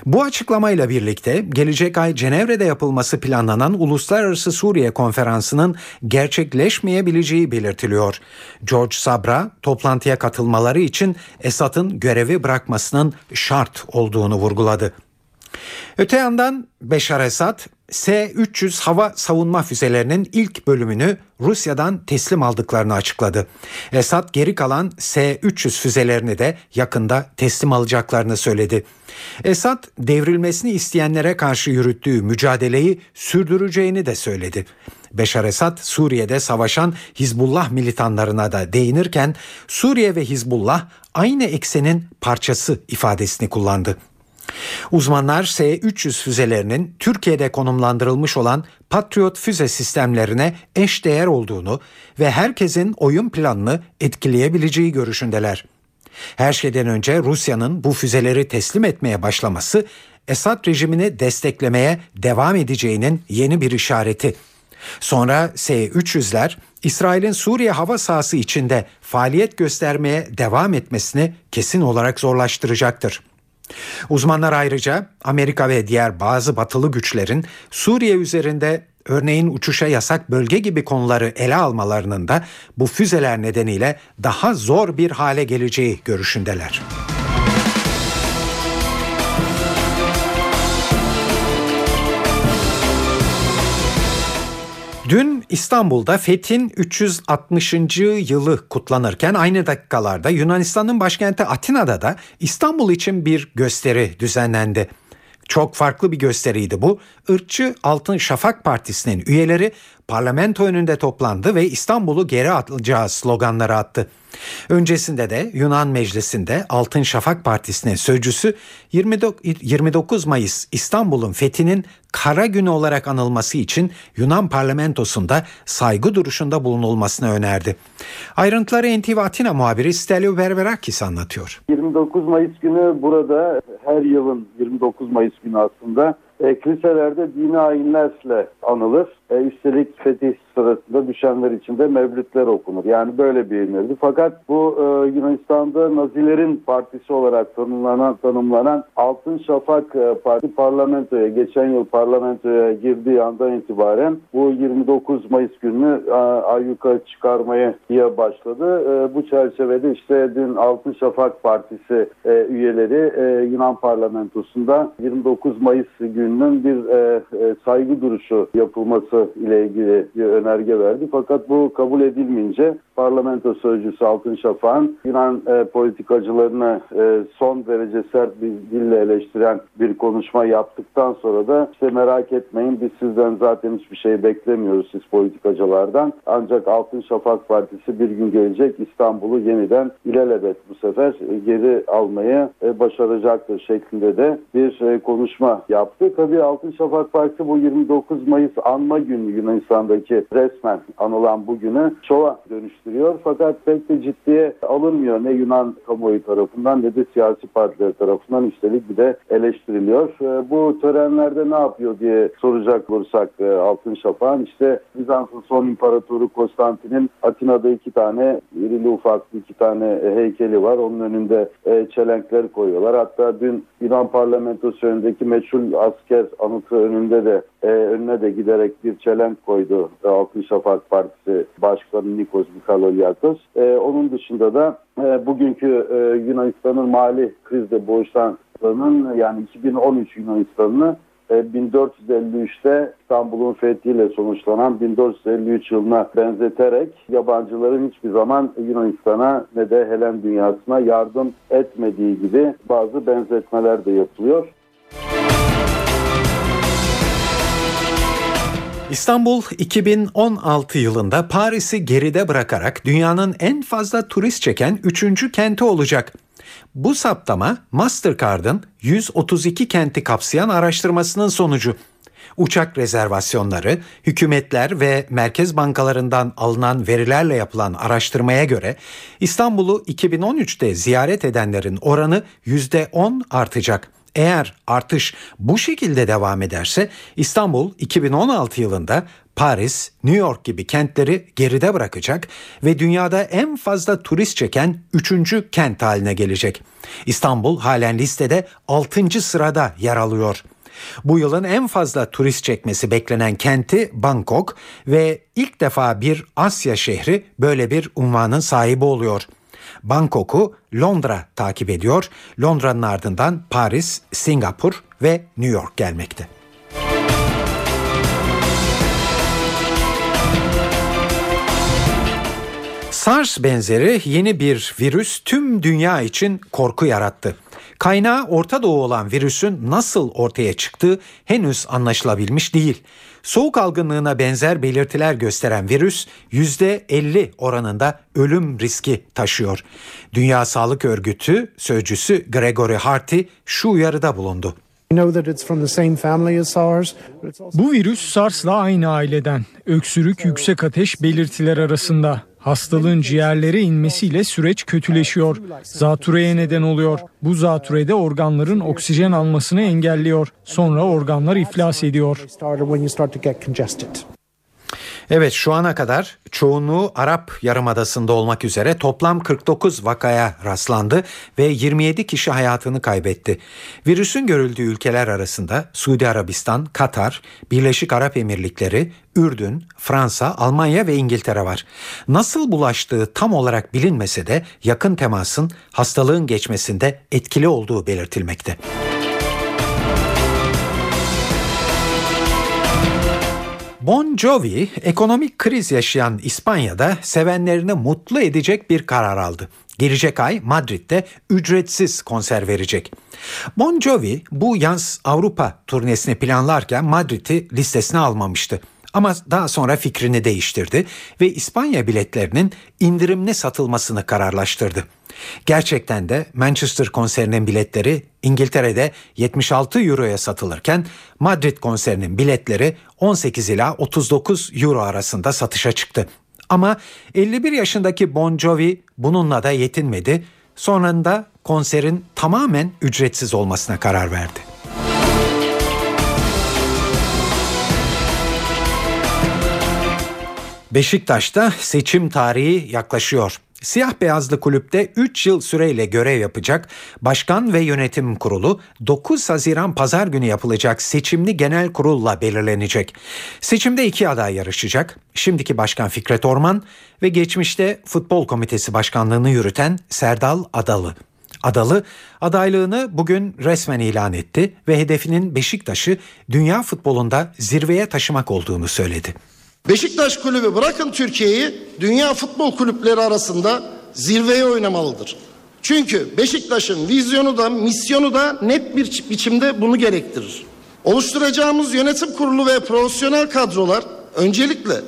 Bu açıklamayla birlikte gelecek ay Cenevre'de yapılması planlanan Uluslararası Suriye Konferansı'nın gerçekleşmeyebileceği belirtiliyor. George Sabra toplantıya katılmaları için Esad'ın görevi bırakmasının şart olduğunu vurguladı. Öte yandan Beşar Esad S-300 hava savunma füzelerinin ilk bölümünü Rusya'dan teslim aldıklarını açıkladı. Esad geri kalan S-300 füzelerini de yakında teslim alacaklarını söyledi. Esad devrilmesini isteyenlere karşı yürüttüğü mücadeleyi sürdüreceğini de söyledi. Beşar Esad Suriye'de savaşan Hizbullah militanlarına da değinirken Suriye ve Hizbullah aynı eksenin parçası ifadesini kullandı. Uzmanlar S-300 füzelerinin Türkiye'de konumlandırılmış olan Patriot füze sistemlerine eş değer olduğunu ve herkesin oyun planını etkileyebileceği görüşündeler. Her şeyden önce Rusya'nın bu füzeleri teslim etmeye başlaması Esad rejimini desteklemeye devam edeceğinin yeni bir işareti. Sonra S-300'ler İsrail'in Suriye hava sahası içinde faaliyet göstermeye devam etmesini kesin olarak zorlaştıracaktır. Uzmanlar ayrıca Amerika ve diğer bazı batılı güçlerin Suriye üzerinde örneğin uçuşa yasak bölge gibi konuları ele almalarının da bu füzeler nedeniyle daha zor bir hale geleceği görüşündeler. Dün İstanbul'da Fethin 360. yılı kutlanırken aynı dakikalarda Yunanistan'ın başkenti Atina'da da İstanbul için bir gösteri düzenlendi. Çok farklı bir gösteriydi bu. Irkçı Altın Şafak Partisi'nin üyeleri parlamento önünde toplandı ve İstanbul'u geri atacağız sloganları attı. Öncesinde de Yunan Meclisi'nde Altın Şafak Partisi'nin sözcüsü 29 Mayıs İstanbul'un fethinin kara günü olarak anılması için Yunan parlamentosunda saygı duruşunda bulunulmasını önerdi. Ayrıntıları NTV Atina muhabiri Stelio Berberakis anlatıyor. 29 Mayıs günü burada her yılın 29 Mayıs günü aslında e, kiliselerde dini ayinlerle anılır. E, üstelik fetih sırasında düşenler için de mevlütler okunur. Yani böyle bilinirdi. Fakat bu e, Yunanistan'da Nazilerin partisi olarak tanımlanan, tanımlanan Altın Şafak e, Parti parlamentoya, geçen yıl parlamentoya girdiği andan itibaren bu 29 Mayıs gününü e, ayyuka çıkarmaya diye başladı. E, bu çerçevede işte dün Altın Şafak Partisi e, üyeleri e, Yunan parlamentosunda 29 Mayıs gününün bir e, e, saygı duruşu yapılması ile ilgili bir önerge verdi. Fakat bu kabul edilmeyince parlamento sözcüsü Altın Şafak'ın Yunan e, politikacılarını e, son derece sert bir dille eleştiren bir konuşma yaptıktan sonra da işte merak etmeyin biz sizden zaten hiçbir şey beklemiyoruz siz politikacılardan. Ancak Altın Şafak Partisi bir gün gelecek İstanbul'u yeniden ilelebet bu sefer geri almayı e, başaracaktır şeklinde de bir e, konuşma yaptı. Tabii Altın Şafak Partisi bu 29 Mayıs anma günü Yunanistan'daki resmen anılan bugünü şova dönüştürüyor. Fakat pek de ciddiye alınmıyor ne Yunan kamuoyu tarafından ne de siyasi partiler tarafından üstelik bir de eleştiriliyor. Ee, bu törenlerde ne yapıyor diye soracak olursak e, Altın Şafak'ın işte Bizans'ın son imparatoru Konstantin'in Atina'da iki tane irili ufaklı iki tane e, heykeli var. Onun önünde e, çelenkler koyuyorlar. Hatta dün Yunan parlamentosu önündeki meçhul asker anıtı önünde de önüne de giderek bir çelenk koydu Altın Şafak Partisi Başkanı Nikos Mikaloliakos. E, onun dışında da e, bugünkü e, Yunanistan'ın mali krizde boğuşanlarının yani 2013 Yunanistan'ını 1453'te e, İstanbul'un fethiyle sonuçlanan 1453 yılına benzeterek yabancıların hiçbir zaman Yunanistan'a ne de Helen dünyasına yardım etmediği gibi bazı benzetmeler de yapılıyor. İstanbul 2016 yılında Paris'i geride bırakarak dünyanın en fazla turist çeken 3. kenti olacak. Bu saptama Mastercard'ın 132 kenti kapsayan araştırmasının sonucu. Uçak rezervasyonları, hükümetler ve merkez bankalarından alınan verilerle yapılan araştırmaya göre İstanbul'u 2013'te ziyaret edenlerin oranı %10 artacak. Eğer artış bu şekilde devam ederse İstanbul 2016 yılında Paris, New York gibi kentleri geride bırakacak ve dünyada en fazla turist çeken 3. kent haline gelecek. İstanbul halen listede 6. sırada yer alıyor. Bu yılın en fazla turist çekmesi beklenen kenti Bangkok ve ilk defa bir Asya şehri böyle bir unvanın sahibi oluyor. Bangkok'u Londra takip ediyor. Londra'nın ardından Paris, Singapur ve New York gelmekte. SARS benzeri yeni bir virüs tüm dünya için korku yarattı. Kaynağı Orta Doğu olan virüsün nasıl ortaya çıktığı henüz anlaşılabilmiş değil. Soğuk algınlığına benzer belirtiler gösteren virüs %50 oranında ölüm riski taşıyor. Dünya Sağlık Örgütü sözcüsü Gregory Harty şu uyarıda bulundu. Bu virüs SARS'la aynı aileden. Öksürük, yüksek ateş belirtiler arasında. Hastalığın ciğerlere inmesiyle süreç kötüleşiyor. Zatürreye neden oluyor. Bu zatürrede organların oksijen almasını engelliyor. Sonra organlar iflas ediyor. Evet şu ana kadar çoğunluğu Arap Yarımadası'nda olmak üzere toplam 49 vakaya rastlandı ve 27 kişi hayatını kaybetti. Virüsün görüldüğü ülkeler arasında Suudi Arabistan, Katar, Birleşik Arap Emirlikleri, Ürdün, Fransa, Almanya ve İngiltere var. Nasıl bulaştığı tam olarak bilinmese de yakın temasın hastalığın geçmesinde etkili olduğu belirtilmekte. Bon Jovi ekonomik kriz yaşayan İspanya'da sevenlerini mutlu edecek bir karar aldı. Gelecek ay Madrid'de ücretsiz konser verecek. Bon Jovi bu yaz Avrupa turnesini planlarken Madrid'i listesine almamıştı. Ama daha sonra fikrini değiştirdi ve İspanya biletlerinin indirimli satılmasını kararlaştırdı. Gerçekten de Manchester konserinin biletleri İngiltere'de 76 euroya satılırken Madrid konserinin biletleri 18 ila 39 euro arasında satışa çıktı. Ama 51 yaşındaki Bon Jovi bununla da yetinmedi. Sonunda konserin tamamen ücretsiz olmasına karar verdi. Beşiktaş'ta seçim tarihi yaklaşıyor. Siyah beyazlı kulüpte 3 yıl süreyle görev yapacak Başkan ve Yönetim Kurulu 9 Haziran Pazar günü yapılacak seçimli genel kurulla belirlenecek. Seçimde iki aday yarışacak. Şimdiki Başkan Fikret Orman ve geçmişte Futbol Komitesi Başkanlığını yürüten Serdal Adalı. Adalı adaylığını bugün resmen ilan etti ve hedefinin Beşiktaş'ı dünya futbolunda zirveye taşımak olduğunu söyledi. Beşiktaş kulübü bırakın Türkiye'yi dünya futbol kulüpleri arasında zirveye oynamalıdır. Çünkü Beşiktaş'ın vizyonu da misyonu da net bir biçimde bunu gerektirir. Oluşturacağımız yönetim kurulu ve profesyonel kadrolar öncelikle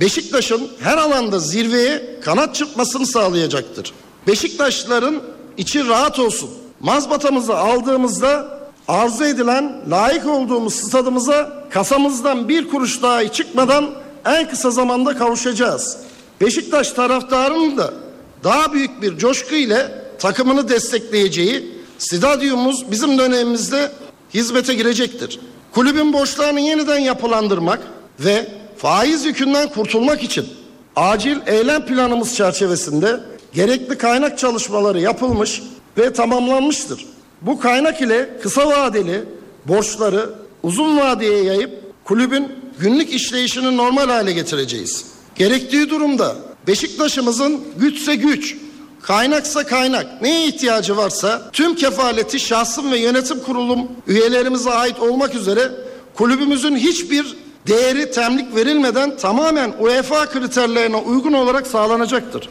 Beşiktaş'ın her alanda zirveye kanat çırpmasını sağlayacaktır. Beşiktaşlıların içi rahat olsun. Mazbatamızı aldığımızda arzu edilen layık olduğumuz stadımıza kasamızdan bir kuruş daha çıkmadan en kısa zamanda kavuşacağız. Beşiktaş taraftarının da daha büyük bir coşku ile takımını destekleyeceği stadyumumuz bizim dönemimizde hizmete girecektir. Kulübün borçlarını yeniden yapılandırmak ve faiz yükünden kurtulmak için acil eylem planımız çerçevesinde gerekli kaynak çalışmaları yapılmış ve tamamlanmıştır. Bu kaynak ile kısa vadeli borçları uzun vadeye yayıp kulübün günlük işleyişini normal hale getireceğiz. Gerektiği durumda Beşiktaş'ımızın güçse güç, kaynaksa kaynak neye ihtiyacı varsa tüm kefaleti şahsım ve yönetim kurulum üyelerimize ait olmak üzere kulübümüzün hiçbir değeri temlik verilmeden tamamen UEFA kriterlerine uygun olarak sağlanacaktır.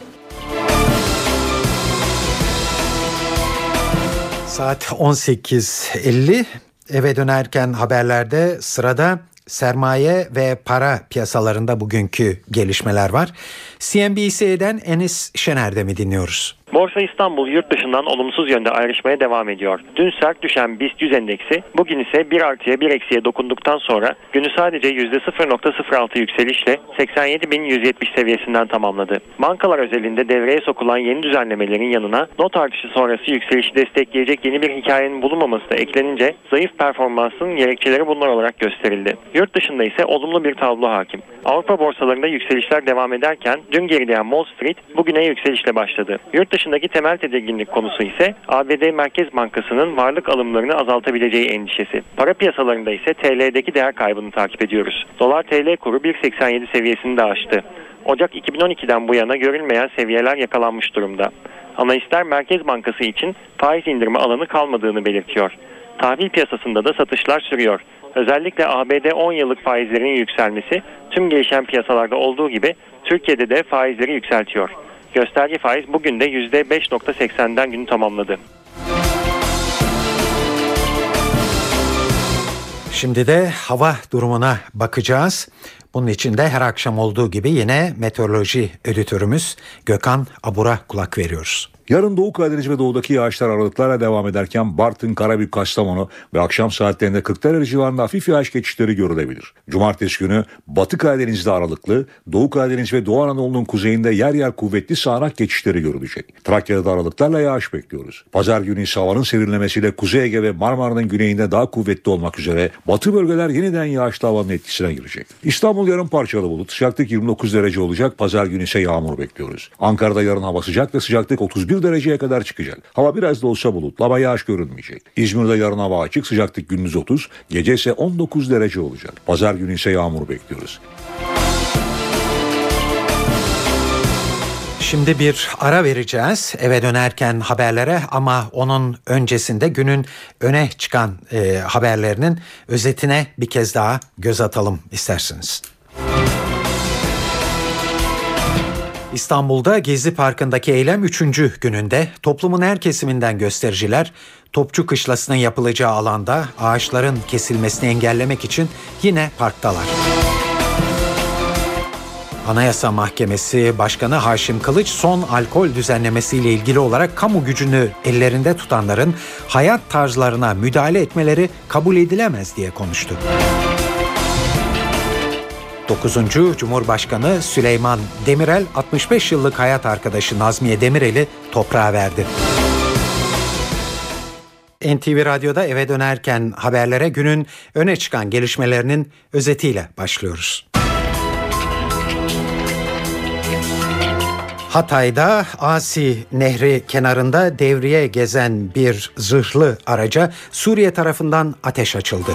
Saat 18.50 eve dönerken haberlerde sırada sermaye ve para piyasalarında bugünkü gelişmeler var. CNBC'den Enis Şener'de mi dinliyoruz? Borsa İstanbul yurt dışından olumsuz yönde ayrışmaya devam ediyor. Dün sert düşen BIST 100 endeksi bugün ise 1 artıya 1 eksiye dokunduktan sonra günü sadece %0.06 yükselişle 87.170 seviyesinden tamamladı. Bankalar özelinde devreye sokulan yeni düzenlemelerin yanına not artışı sonrası yükselişi destekleyecek yeni bir hikayenin bulunmaması da eklenince zayıf performansın gerekçeleri bunlar olarak gösterildi. Yurt dışında ise olumlu bir tablo hakim. Avrupa borsalarında yükselişler devam ederken dün gerileyen Wall Street bugüne yükselişle başladı. Yurt dışı başındaki temel tedirginlik konusu ise ABD Merkez Bankası'nın varlık alımlarını azaltabileceği endişesi. Para piyasalarında ise TL'deki değer kaybını takip ediyoruz. Dolar TL kuru 1.87 seviyesini de aştı. Ocak 2012'den bu yana görülmeyen seviyeler yakalanmış durumda. Analistler Merkez Bankası için faiz indirme alanı kalmadığını belirtiyor. Tahvil piyasasında da satışlar sürüyor. Özellikle ABD 10 yıllık faizlerin yükselmesi tüm gelişen piyasalarda olduğu gibi Türkiye'de de faizleri yükseltiyor. Gösterge faiz bugün de %5.80'den günü tamamladı. Şimdi de hava durumuna bakacağız. Bunun için de her akşam olduğu gibi yine meteoroloji editörümüz Gökhan Abur'a kulak veriyoruz. Yarın Doğu Karadeniz ve Doğu'daki yağışlar aralıklarla devam ederken Bartın, Karabük, Kastamonu ve akşam saatlerinde Kırklareli civarında hafif yağış geçişleri görülebilir. Cumartesi günü Batı Karadeniz'de aralıklı, Doğu Karadeniz ve Doğu Anadolu'nun kuzeyinde yer yer kuvvetli sağanak geçişleri görülecek. Trakya'da aralıklarla yağış bekliyoruz. Pazar günü ise havanın serinlemesiyle Kuzey Ege ve Marmara'nın güneyinde daha kuvvetli olmak üzere batı bölgeler yeniden yağışlı havanın etkisine girecek. İstanbul yarın parçalı bulut, sıcaklık 29 derece olacak, pazar günü ise yağmur bekliyoruz. Ankara'da yarın hava sıcak ve sıcaklık 31 dereceye kadar çıkacak. Hava biraz da olsa bulutlu ama yağış görünmeyecek. İzmir'de yarın hava açık sıcaklık gündüz 30, gece ise 19 derece olacak. Pazar günü ise yağmur bekliyoruz. Şimdi bir ara vereceğiz eve dönerken haberlere ama onun öncesinde günün öne çıkan e, haberlerinin özetine bir kez daha göz atalım isterseniz. İstanbul'da Gezi Parkı'ndaki eylem 3. gününde toplumun her kesiminden göstericiler Topçu Kışlası'nın yapılacağı alanda ağaçların kesilmesini engellemek için yine parktalar. Anayasa Mahkemesi Başkanı Haşim Kılıç son alkol düzenlemesiyle ilgili olarak kamu gücünü ellerinde tutanların hayat tarzlarına müdahale etmeleri kabul edilemez diye konuştu. 9. Cumhurbaşkanı Süleyman Demirel 65 yıllık hayat arkadaşı Nazmiye Demirel'i toprağa verdi. NTV Radyo'da eve dönerken haberlere günün öne çıkan gelişmelerinin özetiyle başlıyoruz. Hatay'da Asi Nehri kenarında devriye gezen bir zırhlı araca Suriye tarafından ateş açıldı.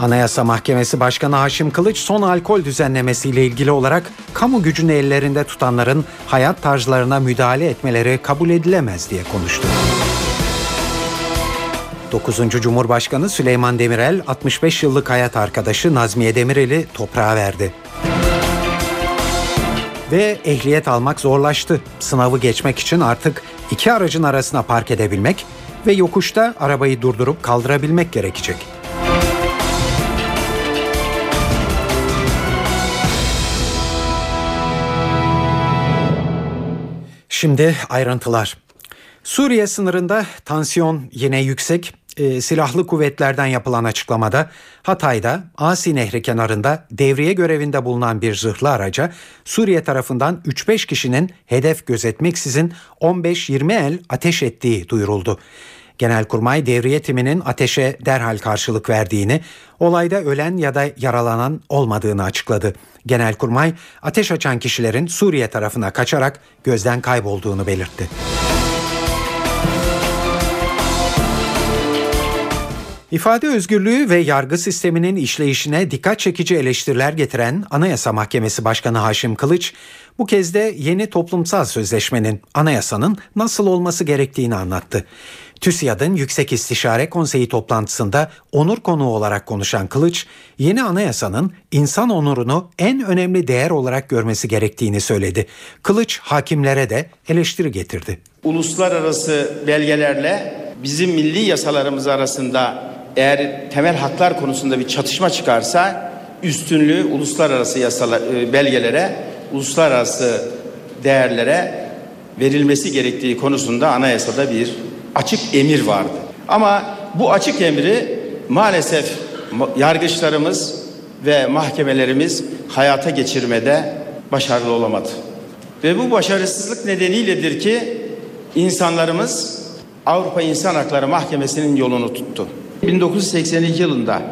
Anayasa Mahkemesi Başkanı Haşim Kılıç son alkol düzenlemesiyle ilgili olarak kamu gücünü ellerinde tutanların hayat tarzlarına müdahale etmeleri kabul edilemez diye konuştu. 9. Cumhurbaşkanı Süleyman Demirel 65 yıllık hayat arkadaşı Nazmiye Demirel'i toprağa verdi. Ve ehliyet almak zorlaştı. Sınavı geçmek için artık iki aracın arasına park edebilmek ve yokuşta arabayı durdurup kaldırabilmek gerekecek. Şimdi ayrıntılar. Suriye sınırında tansiyon yine yüksek. E, silahlı kuvvetlerden yapılan açıklamada Hatay'da Asi Nehri kenarında devriye görevinde bulunan bir zırhlı araca Suriye tarafından 3-5 kişinin hedef gözetmeksizin 15-20 el ateş ettiği duyuruldu. Genelkurmay devriye timinin ateşe derhal karşılık verdiğini, olayda ölen ya da yaralanan olmadığını açıkladı. Genelkurmay ateş açan kişilerin Suriye tarafına kaçarak gözden kaybolduğunu belirtti. İfade özgürlüğü ve yargı sisteminin işleyişine dikkat çekici eleştiriler getiren Anayasa Mahkemesi Başkanı Haşim Kılıç, bu kez de yeni toplumsal sözleşmenin, anayasanın nasıl olması gerektiğini anlattı. TÜSİAD'ın Yüksek İstişare Konseyi toplantısında onur konuğu olarak konuşan Kılıç, yeni anayasanın insan onurunu en önemli değer olarak görmesi gerektiğini söyledi. Kılıç hakimlere de eleştiri getirdi. Uluslararası belgelerle bizim milli yasalarımız arasında eğer temel haklar konusunda bir çatışma çıkarsa üstünlüğü uluslararası yasalar, e, belgelere, uluslararası değerlere verilmesi gerektiği konusunda anayasada bir açık emir vardı. Ama bu açık emri maalesef yargıçlarımız ve mahkemelerimiz hayata geçirmede başarılı olamadı. Ve bu başarısızlık nedeniyledir ki insanlarımız Avrupa İnsan Hakları Mahkemesi'nin yolunu tuttu. 1982 yılında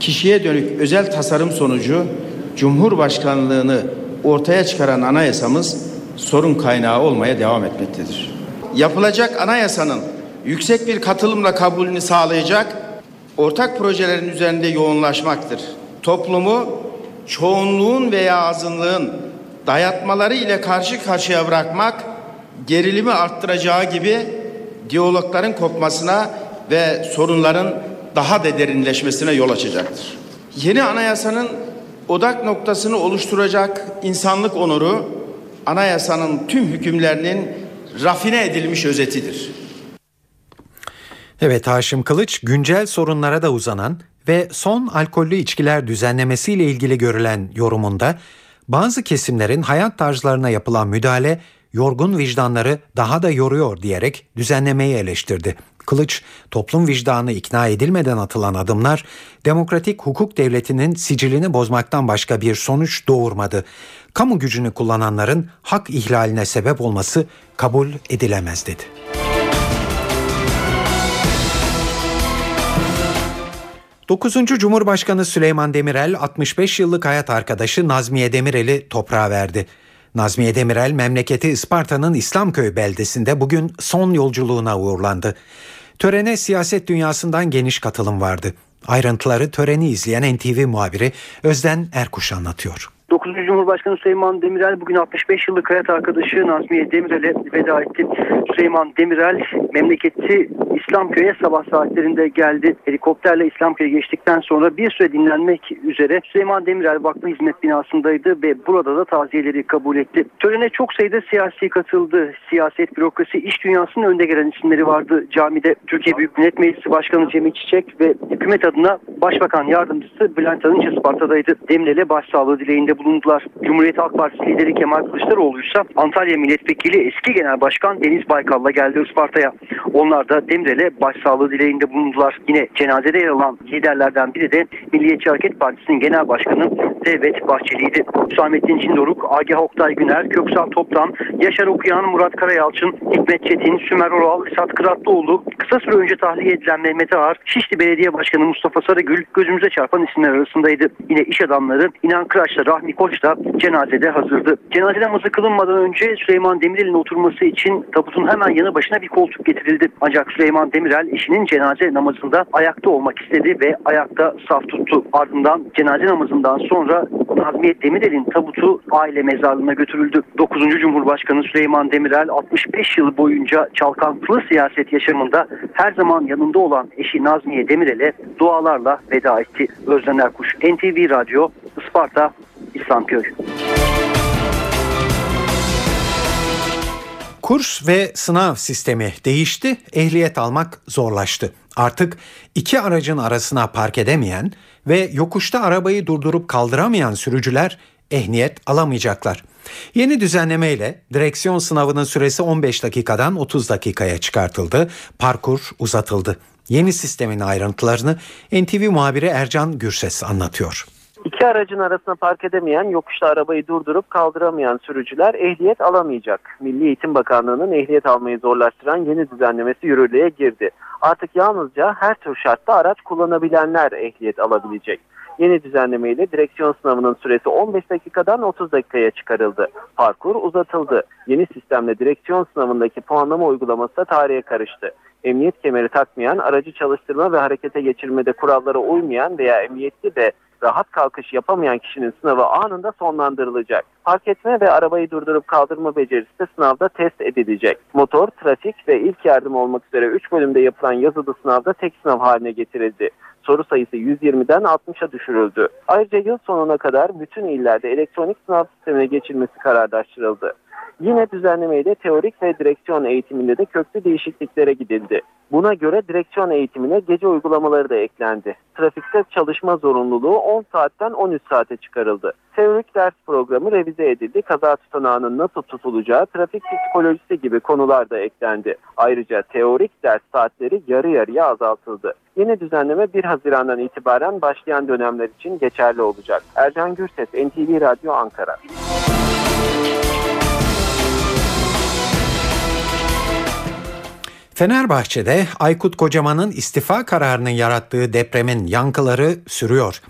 kişiye dönük özel tasarım sonucu Cumhurbaşkanlığını ortaya çıkaran anayasamız sorun kaynağı olmaya devam etmektedir. Yapılacak anayasanın yüksek bir katılımla kabulünü sağlayacak ortak projelerin üzerinde yoğunlaşmaktır. Toplumu çoğunluğun veya azınlığın dayatmaları ile karşı karşıya bırakmak gerilimi arttıracağı gibi diyalogların kopmasına ve sorunların daha da derinleşmesine yol açacaktır. Yeni anayasanın odak noktasını oluşturacak insanlık onuru anayasanın tüm hükümlerinin rafine edilmiş özetidir. Evet Haşim Kılıç güncel sorunlara da uzanan ve son alkollü içkiler düzenlemesiyle ilgili görülen yorumunda bazı kesimlerin hayat tarzlarına yapılan müdahale yorgun vicdanları daha da yoruyor diyerek düzenlemeyi eleştirdi. Kılıç, toplum vicdanı ikna edilmeden atılan adımlar demokratik hukuk devletinin sicilini bozmaktan başka bir sonuç doğurmadı. Kamu gücünü kullananların hak ihlaline sebep olması kabul edilemez dedi. Dokuzuncu Cumhurbaşkanı Süleyman Demirel 65 yıllık hayat arkadaşı Nazmiye Demirel'i toprağa verdi. Nazmiye Demirel memleketi Isparta'nın İslamköy beldesinde bugün son yolculuğuna uğurlandı. Törene siyaset dünyasından geniş katılım vardı. Ayrıntıları töreni izleyen NTV muhabiri Özden Erkuş anlatıyor. 9. Cumhurbaşkanı Süleyman Demirel bugün 65 yıllık hayat arkadaşı Nazmiye Demirel'e veda etti. Süleyman Demirel memleketi İslamköy'e sabah saatlerinde geldi. Helikopterle İslamköy'e geçtikten sonra bir süre dinlenmek üzere Süleyman Demirel Vakfı Hizmet binasındaydı ve burada da taziyeleri kabul etti. Törene çok sayıda siyasi katıldı. Siyaset, bürokrasi, iş dünyasının önde gelen isimleri vardı. Camide Türkiye Büyük Millet Meclisi Başkanı Cemil Çiçek ve hükümet adına Başbakan Yardımcısı Bülent Arınç Isparta'daydı. Demirel'e başsağlığı dileğinde bulundular. Cumhuriyet Halk Partisi lideri Kemal Kılıçdaroğlu ise Antalya Milletvekili eski Genel Başkan Deniz Baykal'la geldi Isparta'ya. Onlar da Demirel'e başsağlığı dileğinde bulundular. Yine cenazede yer alan liderlerden biri de Milliyetçi Hareket Partisi'nin Genel Başkanı Devlet Bahçeli'ydi. Hüsamettin Çindoruk, Agah Oktay Güner, Köksal Toptan, Yaşar Okuyan, Murat Karayalçın, Hikmet Çetin, Sümer Oral, Esat Kıratlıoğlu, kısa süre önce tahliye edilen Mehmet Ağar, Şişli Belediye Başkanı Mustafa Sarıgül gözümüze çarpan isimler arasındaydı. Yine iş adamları İnan Kıraç'la Rahmi Koç da cenazede hazırdı. Cenaze namazı kılınmadan önce Süleyman Demirel'in oturması için tabutun hemen yanı başına bir koltuk getirildi. Ancak Süleyman Demirel eşinin cenaze namazında ayakta olmak istedi ve ayakta saf tuttu. Ardından cenaze namazından sonra Nazmiye Demirel'in tabutu aile mezarlığına götürüldü. 9. Cumhurbaşkanı Süleyman Demirel 65 yıl boyunca çalkantılı siyaset yaşamında her zaman yanında olan eşi Nazmiye Demirel'e dualarla veda etti. Özden Erkuş, NTV Radyo, Isparta, İslamköy. Kurs ve sınav sistemi değişti, ehliyet almak zorlaştı. Artık iki aracın arasına park edemeyen ve yokuşta arabayı durdurup kaldıramayan sürücüler ehliyet alamayacaklar. Yeni düzenleme ile direksiyon sınavının süresi 15 dakikadan 30 dakikaya çıkartıldı, parkur uzatıldı. Yeni sistemin ayrıntılarını NTV muhabiri Ercan Gürses anlatıyor. İki aracın arasına park edemeyen, yokuşta arabayı durdurup kaldıramayan sürücüler ehliyet alamayacak. Milli Eğitim Bakanlığı'nın ehliyet almayı zorlaştıran yeni düzenlemesi yürürlüğe girdi. Artık yalnızca her tür şartta araç kullanabilenler ehliyet alabilecek. Yeni düzenlemeyle direksiyon sınavının süresi 15 dakikadan 30 dakikaya çıkarıldı. Parkur uzatıldı. Yeni sistemle direksiyon sınavındaki puanlama uygulaması da tarihe karıştı. Emniyet kemeri takmayan, aracı çalıştırma ve harekete geçirmede kurallara uymayan veya emniyetli de rahat kalkış yapamayan kişinin sınavı anında sonlandırılacak. Park etme ve arabayı durdurup kaldırma becerisi de sınavda test edilecek. Motor, trafik ve ilk yardım olmak üzere 3 bölümde yapılan yazılı sınavda tek sınav haline getirildi. Soru sayısı 120'den 60'a düşürüldü. Ayrıca yıl sonuna kadar bütün illerde elektronik sınav sistemine geçilmesi kararlaştırıldı. Yine düzenlemeyle teorik ve direksiyon eğitiminde de köklü değişikliklere gidildi. Buna göre direksiyon eğitimine gece uygulamaları da eklendi. Trafikte çalışma zorunluluğu 10 saatten 13 saate çıkarıldı. Teorik ders programı revize edildi. Kaza tutanağının nasıl tutulacağı, trafik psikolojisi gibi konular da eklendi. Ayrıca teorik ders saatleri yarı yarıya azaltıldı. Yeni düzenleme 1 Haziran'dan itibaren başlayan dönemler için geçerli olacak. Ercan Gürses, NTV Radyo Ankara. Fenerbahçe'de Aykut Kocaman'ın istifa kararının yarattığı depremin yankıları sürüyor.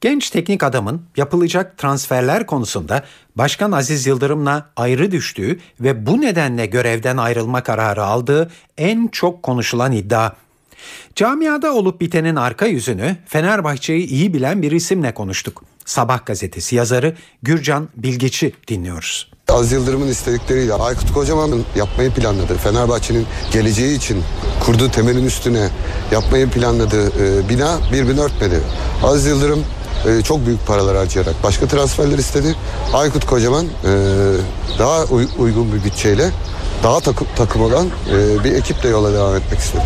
Genç teknik adamın yapılacak transferler konusunda Başkan Aziz Yıldırım'la ayrı düştüğü ve bu nedenle görevden ayrılma kararı aldığı en çok konuşulan iddia. Camiada olup bitenin arka yüzünü Fenerbahçe'yi iyi bilen bir isimle konuştuk. Sabah gazetesi yazarı Gürcan Bilgiç'i dinliyoruz. Az Yıldırım'ın istedikleriyle Aykut Kocaman'ın yapmayı planladığı Fenerbahçe'nin geleceği için kurduğu temelin üstüne yapmayı planladığı e, bina birbirini örtmedi. Az Yıldırım e, çok büyük paralar harcayarak başka transferler istedi. Aykut Kocaman e, daha uy- uygun bir bütçeyle daha takım, takım olan e, bir ekiple yola devam etmek istedi.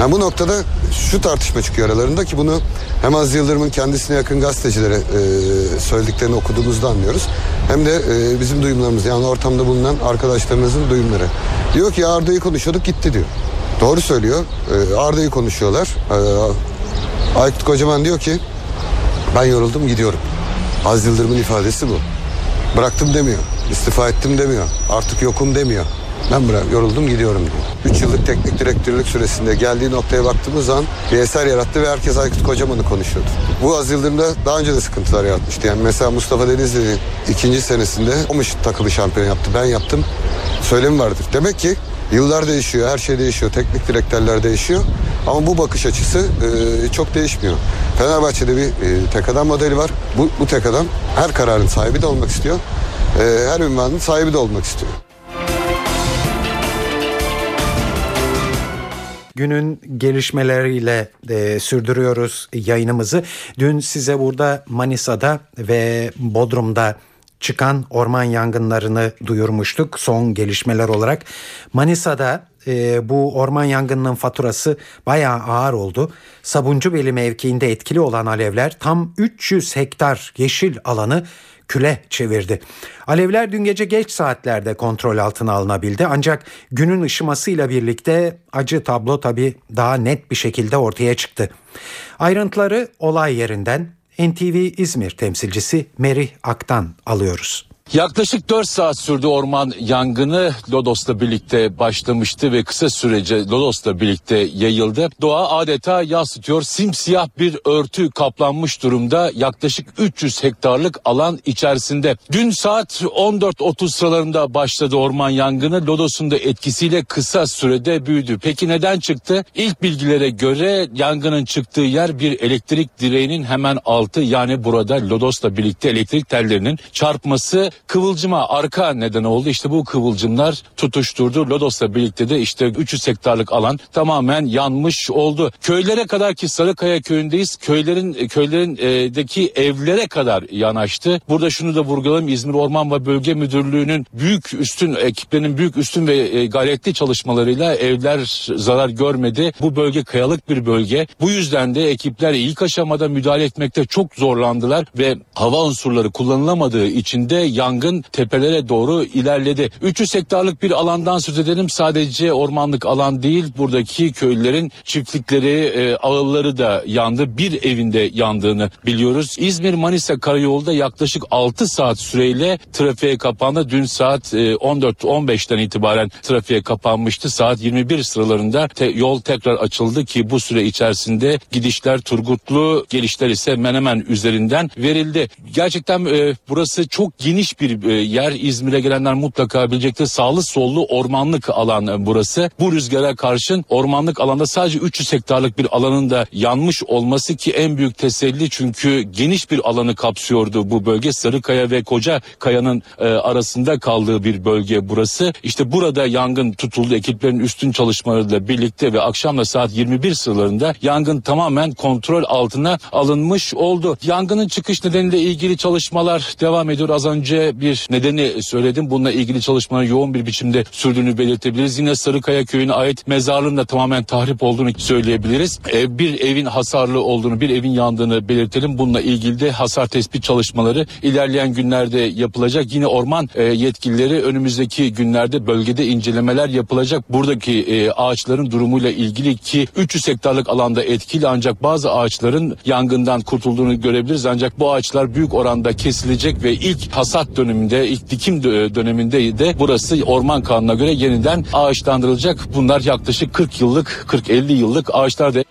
Yani bu noktada şu tartışma çıkıyor aralarında ki bunu hem Az Yıldırım'ın kendisine yakın gazetecilere e, söylediklerini okuduğumuzda anlıyoruz. Hem de e, bizim duyumlarımız yani ortamda bulunan arkadaşlarımızın duyumları. Diyor ki Arda'yı konuşuyorduk gitti diyor. Doğru söylüyor. E, Arda'yı konuşuyorlar. E, Aykut Kocaman diyor ki ben yoruldum gidiyorum. Az Yıldırım'ın ifadesi bu. Bıraktım demiyor. İstifa ettim demiyor. Artık yokum demiyor. Ben bırak, yoruldum gidiyorum diyor. 3 yıllık teknik direktörlük süresinde geldiği noktaya baktığımız zaman bir eser yarattı ve herkes Aykut Kocaman'ı konuşuyordu. Bu Az Yıldırım'da daha önce de sıkıntılar yaratmıştı. Yani mesela Mustafa Denizli'nin ikinci senesinde Omuş takılı şampiyon yaptı. Ben yaptım. Söylemi vardır. Demek ki Yıllar değişiyor, her şey değişiyor, teknik direktörler değişiyor. Ama bu bakış açısı e, çok değişmiyor. Fenerbahçe'de bir e, tek adam modeli var. Bu, bu tek adam her kararın sahibi de olmak istiyor. E, her ünvanın sahibi de olmak istiyor. Günün gelişmeleriyle e, sürdürüyoruz yayınımızı. Dün size burada Manisa'da ve Bodrum'da çıkan orman yangınlarını duyurmuştuk son gelişmeler olarak. Manisa'da e, bu orman yangınının faturası bayağı ağır oldu. Sabuncubeli mevkiinde etkili olan alevler tam 300 hektar yeşil alanı küle çevirdi. Alevler dün gece geç saatlerde kontrol altına alınabildi ancak günün ışımasıyla birlikte acı tablo tabii daha net bir şekilde ortaya çıktı. Ayrıntıları olay yerinden NTV İzmir temsilcisi Merih Ak'tan alıyoruz. Yaklaşık 4 saat sürdü orman yangını Lodos'la birlikte başlamıştı ve kısa sürece Lodos'la birlikte yayıldı. Doğa adeta yansıtıyor simsiyah bir örtü kaplanmış durumda yaklaşık 300 hektarlık alan içerisinde. Dün saat 14.30 sıralarında başladı orman yangını Lodos'un da etkisiyle kısa sürede büyüdü. Peki neden çıktı? İlk bilgilere göre yangının çıktığı yer bir elektrik direğinin hemen altı yani burada Lodos'la birlikte elektrik tellerinin çarpması kıvılcıma arka neden oldu. İşte bu kıvılcımlar tutuşturdu. Lodos'la birlikte de işte 300 hektarlık alan tamamen yanmış oldu. Köylere kadar ki Sarıkaya köyündeyiz. Köylerin e, deki evlere kadar yanaştı. Burada şunu da vurgulayalım. İzmir Orman ve Bölge Müdürlüğü'nün büyük üstün ekiplerinin büyük üstün ve e, gayretli çalışmalarıyla evler zarar görmedi. Bu bölge kayalık bir bölge. Bu yüzden de ekipler ilk aşamada müdahale etmekte çok zorlandılar ve hava unsurları kullanılamadığı için de yangın tepelere doğru ilerledi. 300 hektarlık bir alandan söz edelim. Sadece ormanlık alan değil buradaki köylülerin çiftlikleri, e, ağılları da yandı. Bir evinde yandığını biliyoruz. İzmir Manisa karayolda yaklaşık 6 saat süreyle trafiğe kapandı. Dün saat e, 14-15'ten itibaren trafiğe kapanmıştı. Saat 21 sıralarında te, yol tekrar açıldı ki bu süre içerisinde gidişler Turgutlu, gelişler ise Menemen üzerinden verildi. Gerçekten e, burası çok geniş bir e, yer. İzmir'e gelenler mutlaka bilecektir. Sağlı sollu ormanlık alan e, burası. Bu rüzgara karşın ormanlık alanda sadece 300 hektarlık bir alanın da yanmış olması ki en büyük teselli çünkü geniş bir alanı kapsıyordu bu bölge. Sarıkaya ve Koca Kaya'nın e, arasında kaldığı bir bölge burası. İşte burada yangın tutuldu. Ekiplerin üstün çalışmalarıyla birlikte ve akşamla saat 21 sıralarında yangın tamamen kontrol altına alınmış oldu. Yangının çıkış nedeniyle ilgili çalışmalar devam ediyor. Az önce bir nedeni söyledim. Bununla ilgili çalışmaların yoğun bir biçimde sürdüğünü belirtebiliriz. Yine Sarıkaya köyüne ait mezarlığın da tamamen tahrip olduğunu söyleyebiliriz. Ee, bir evin hasarlı olduğunu, bir evin yandığını belirtelim. Bununla ilgili de hasar tespit çalışmaları ilerleyen günlerde yapılacak. Yine orman e, yetkilileri önümüzdeki günlerde bölgede incelemeler yapılacak. Buradaki e, ağaçların durumuyla ilgili ki 300 hektarlık alanda etkili ancak bazı ağaçların yangından kurtulduğunu görebiliriz. Ancak bu ağaçlar büyük oranda kesilecek ve ilk hasat döneminde, ilk dikim döneminde de burası orman kanuna göre yeniden ağaçlandırılacak. Bunlar yaklaşık 40 yıllık, 40-50 yıllık ağaçlar da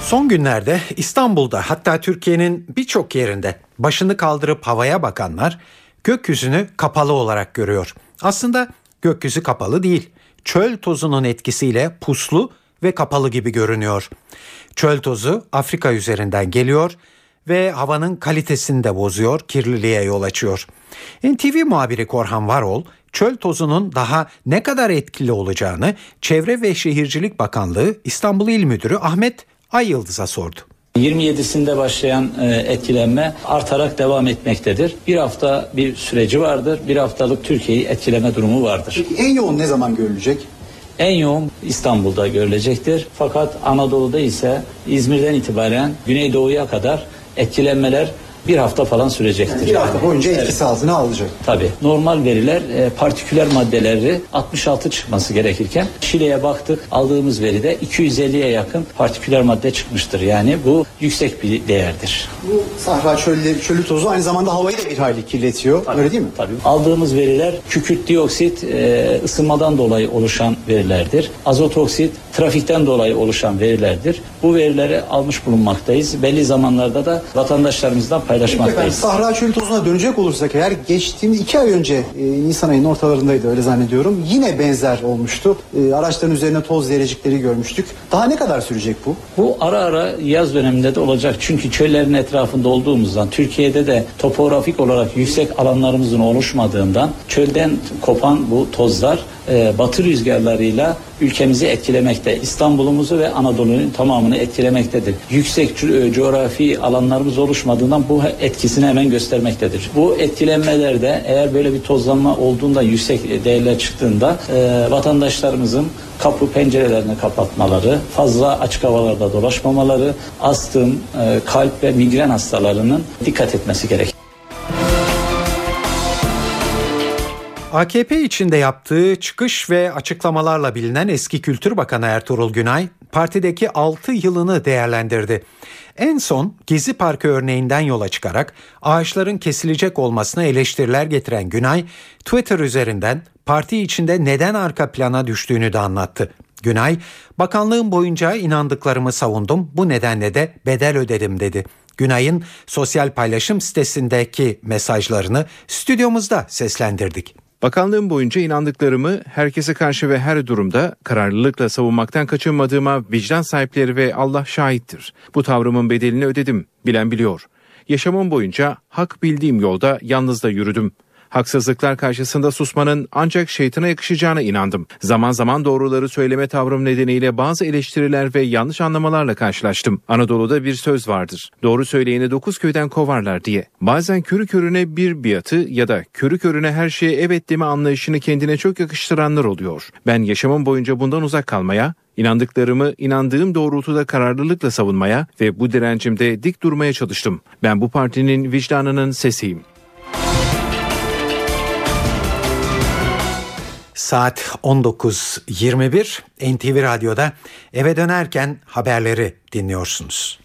Son günlerde İstanbul'da hatta Türkiye'nin birçok yerinde başını kaldırıp havaya bakanlar gökyüzünü kapalı olarak görüyor. Aslında gökyüzü kapalı değil. Çöl tozunun etkisiyle puslu ve kapalı gibi görünüyor. Çöl tozu Afrika üzerinden geliyor ve havanın kalitesini de bozuyor, kirliliğe yol açıyor. NTV muhabiri Korhan Varol, çöl tozunun daha ne kadar etkili olacağını Çevre ve Şehircilik Bakanlığı İstanbul İl Müdürü Ahmet Ay Yıldız'a sordu. 27'sinde başlayan e, etkilenme artarak devam etmektedir. Bir hafta bir süreci vardır. Bir haftalık Türkiye'yi etkileme durumu vardır. Peki en yoğun ne zaman görülecek? En yoğun İstanbul'da görülecektir. Fakat Anadolu'da ise İzmir'den itibaren Güneydoğu'ya kadar etkilenmeler bir hafta falan sürecektir. Bir hafta boyunca etkisi evet. altına alacak. Tabii. Normal veriler e, partiküler maddeleri 66 çıkması gerekirken Şile'ye baktık. Aldığımız veride 250'ye yakın partiküler madde çıkmıştır. Yani bu yüksek bir değerdir. Bu Sahra çölü, çölü tozu aynı zamanda havayı da bir hayli kirletiyor. Tabii, Öyle değil mi? Tabii. Aldığımız veriler kükürt dioksit e, ısınmadan dolayı oluşan verilerdir. Azot oksit trafikten dolayı oluşan verilerdir. Bu verileri almış bulunmaktayız. Belli zamanlarda da vatandaşlarımızdan paylaşmaktayız. Sahra çölü tozuna dönecek olursak eğer geçtiğimiz iki ay önce e, Nisan ayının ortalarındaydı öyle zannediyorum. Yine benzer olmuştu. E, araçların üzerine toz derecikleri görmüştük. Daha ne kadar sürecek bu? Bu ara ara yaz döneminde de olacak. Çünkü çöllerin etrafında olduğumuzdan Türkiye'de de topografik olarak yüksek alanlarımızın oluşmadığından çölden kopan bu tozlar e, batı rüzgarlarıyla ülkemizi etkilemekte. İstanbul'umuzu ve Anadolu'nun tamamını etkilemektedir. Yüksek e, coğrafi alanlarımız oluşmadığından bu etkisini hemen göstermektedir. Bu etkilenmelerde eğer böyle bir tozlanma olduğunda yüksek değerler çıktığında e, vatandaşlarımızın kapı pencerelerini kapatmaları, fazla açık havalarda dolaşmamaları, astım, e, kalp ve migren hastalarının dikkat etmesi gerekir. AKP içinde yaptığı çıkış ve açıklamalarla bilinen eski Kültür Bakanı Ertuğrul Günay, partideki 6 yılını değerlendirdi. En son Gezi Parkı örneğinden yola çıkarak ağaçların kesilecek olmasına eleştiriler getiren Günay, Twitter üzerinden parti içinde neden arka plana düştüğünü de anlattı. Günay, bakanlığım boyunca inandıklarımı savundum, bu nedenle de bedel ödedim dedi. Günay'ın sosyal paylaşım sitesindeki mesajlarını stüdyomuzda seslendirdik. Bakanlığım boyunca inandıklarımı herkese karşı ve her durumda kararlılıkla savunmaktan kaçınmadığıma vicdan sahipleri ve Allah şahittir. Bu tavrımın bedelini ödedim, bilen biliyor. Yaşamım boyunca hak bildiğim yolda yalnız da yürüdüm. Haksızlıklar karşısında susmanın ancak şeytana yakışacağına inandım. Zaman zaman doğruları söyleme tavrım nedeniyle bazı eleştiriler ve yanlış anlamalarla karşılaştım. Anadolu'da bir söz vardır. Doğru söyleyeni dokuz köyden kovarlar diye. Bazen körü körüne bir biatı ya da körü körüne her şeye evet deme anlayışını kendine çok yakıştıranlar oluyor. Ben yaşamım boyunca bundan uzak kalmaya, İnandıklarımı inandığım doğrultuda kararlılıkla savunmaya ve bu direncimde dik durmaya çalıştım. Ben bu partinin vicdanının sesiyim. Saat 19.21 NTV Radyo'da eve dönerken haberleri dinliyorsunuz.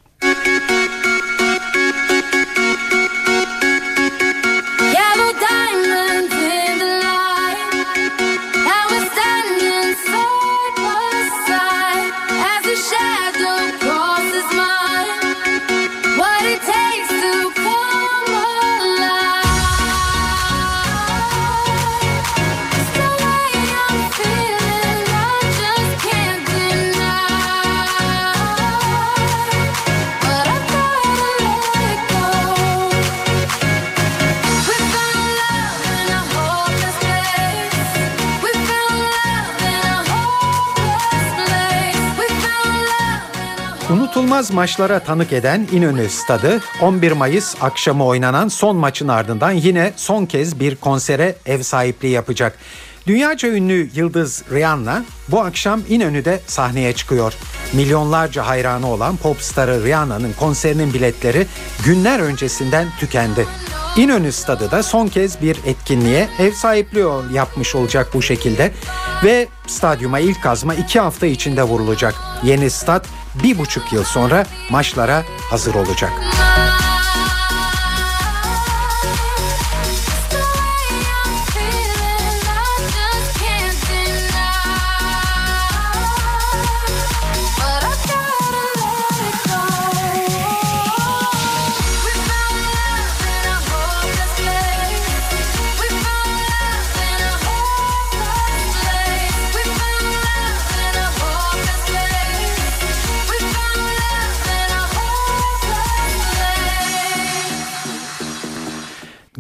Unutulmaz maçlara tanık eden İnönü Stadı 11 Mayıs akşamı oynanan son maçın ardından yine son kez bir konsere ev sahipliği yapacak. Dünyaca ünlü yıldız Rihanna bu akşam İnönü'de sahneye çıkıyor. Milyonlarca hayranı olan popstarı Rihanna'nın konserinin biletleri günler öncesinden tükendi. İnönü Stadı da son kez bir etkinliğe ev sahipliği yapmış olacak bu şekilde ve stadyuma ilk kazma iki hafta içinde vurulacak. Yeni stat bir buçuk yıl sonra maçlara hazır olacak.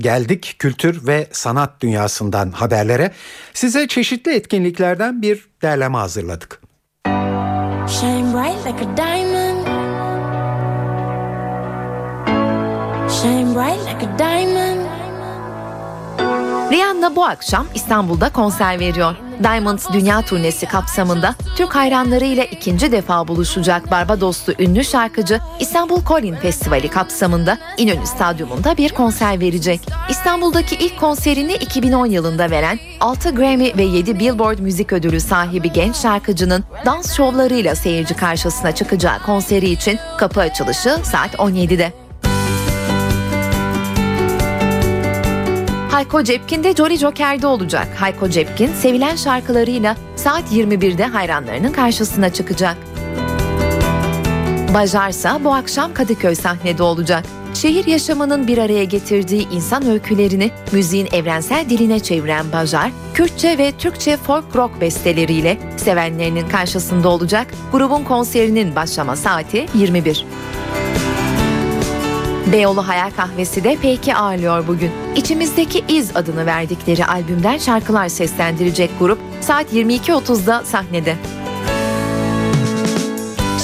Geldik kültür ve sanat dünyasından haberlere. Size çeşitli etkinliklerden bir derleme hazırladık. Shine bright like a diamond. Shine bright like a diamond. Rihanna bu akşam İstanbul'da konser veriyor. Diamond Dünya Turnesi kapsamında Türk hayranlarıyla ikinci defa buluşacak Barbadoslu ünlü şarkıcı İstanbul Colin Festivali kapsamında İnönü Stadyumunda bir konser verecek. İstanbul'daki ilk konserini 2010 yılında veren 6 Grammy ve 7 Billboard müzik ödülü sahibi genç şarkıcının dans şovlarıyla seyirci karşısına çıkacağı konseri için kapı açılışı saat 17'de. Hayko Cepkin de Jolly Joker'de olacak. Hayko Cepkin sevilen şarkılarıyla saat 21'de hayranlarının karşısına çıkacak. Bajarsa bu akşam Kadıköy sahnede olacak. Şehir yaşamının bir araya getirdiği insan öykülerini müziğin evrensel diline çeviren Bajar, Kürtçe ve Türkçe folk rock besteleriyle sevenlerinin karşısında olacak. Grubun konserinin başlama saati 21. Beyoğlu Hayal Kahvesi de Peki ağırlıyor bugün. İçimizdeki İz adını verdikleri albümden şarkılar seslendirecek grup saat 22.30'da sahnede.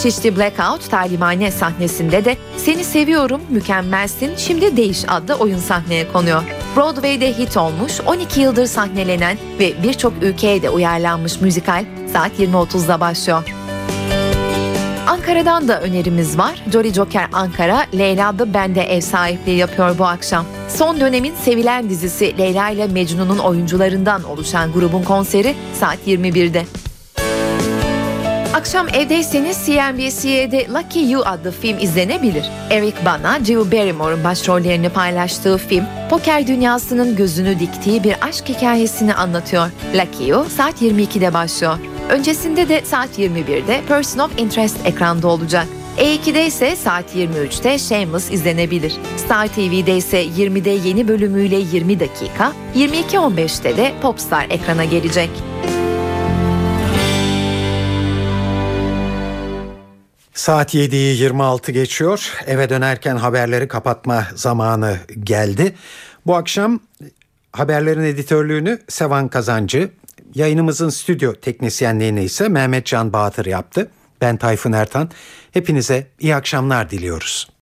Şişli Blackout talimhane sahnesinde de Seni Seviyorum, Mükemmelsin, Şimdi Değiş adlı oyun sahneye konuyor. Broadway'de hit olmuş, 12 yıldır sahnelenen ve birçok ülkeye de uyarlanmış müzikal saat 20.30'da başlıyor. Ankara'dan da önerimiz var. Jolly Joker Ankara, Leyla'da Bende ev sahipliği yapıyor bu akşam. Son dönemin sevilen dizisi Leyla ile Mecnun'un oyuncularından oluşan grubun konseri saat 21'de. Akşam evdeyseniz CNBC'de Lucky You adlı film izlenebilir. Eric Bana, Drew Barrymore'un başrollerini paylaştığı film, poker dünyasının gözünü diktiği bir aşk hikayesini anlatıyor. Lucky You saat 22'de başlıyor. Öncesinde de saat 21'de Person of Interest ekranda olacak. E2'de ise saat 23'te Shameless izlenebilir. Star TV'de ise 20'de yeni bölümüyle 20 dakika, 22.15'te de Popstar ekrana gelecek. Saat 7'yi 26 geçiyor. Eve dönerken haberleri kapatma zamanı geldi. Bu akşam haberlerin editörlüğünü Sevan Kazancı, yayınımızın stüdyo teknisyenliğini ise Mehmet Can Bahtır yaptı. Ben Tayfun Ertan. Hepinize iyi akşamlar diliyoruz.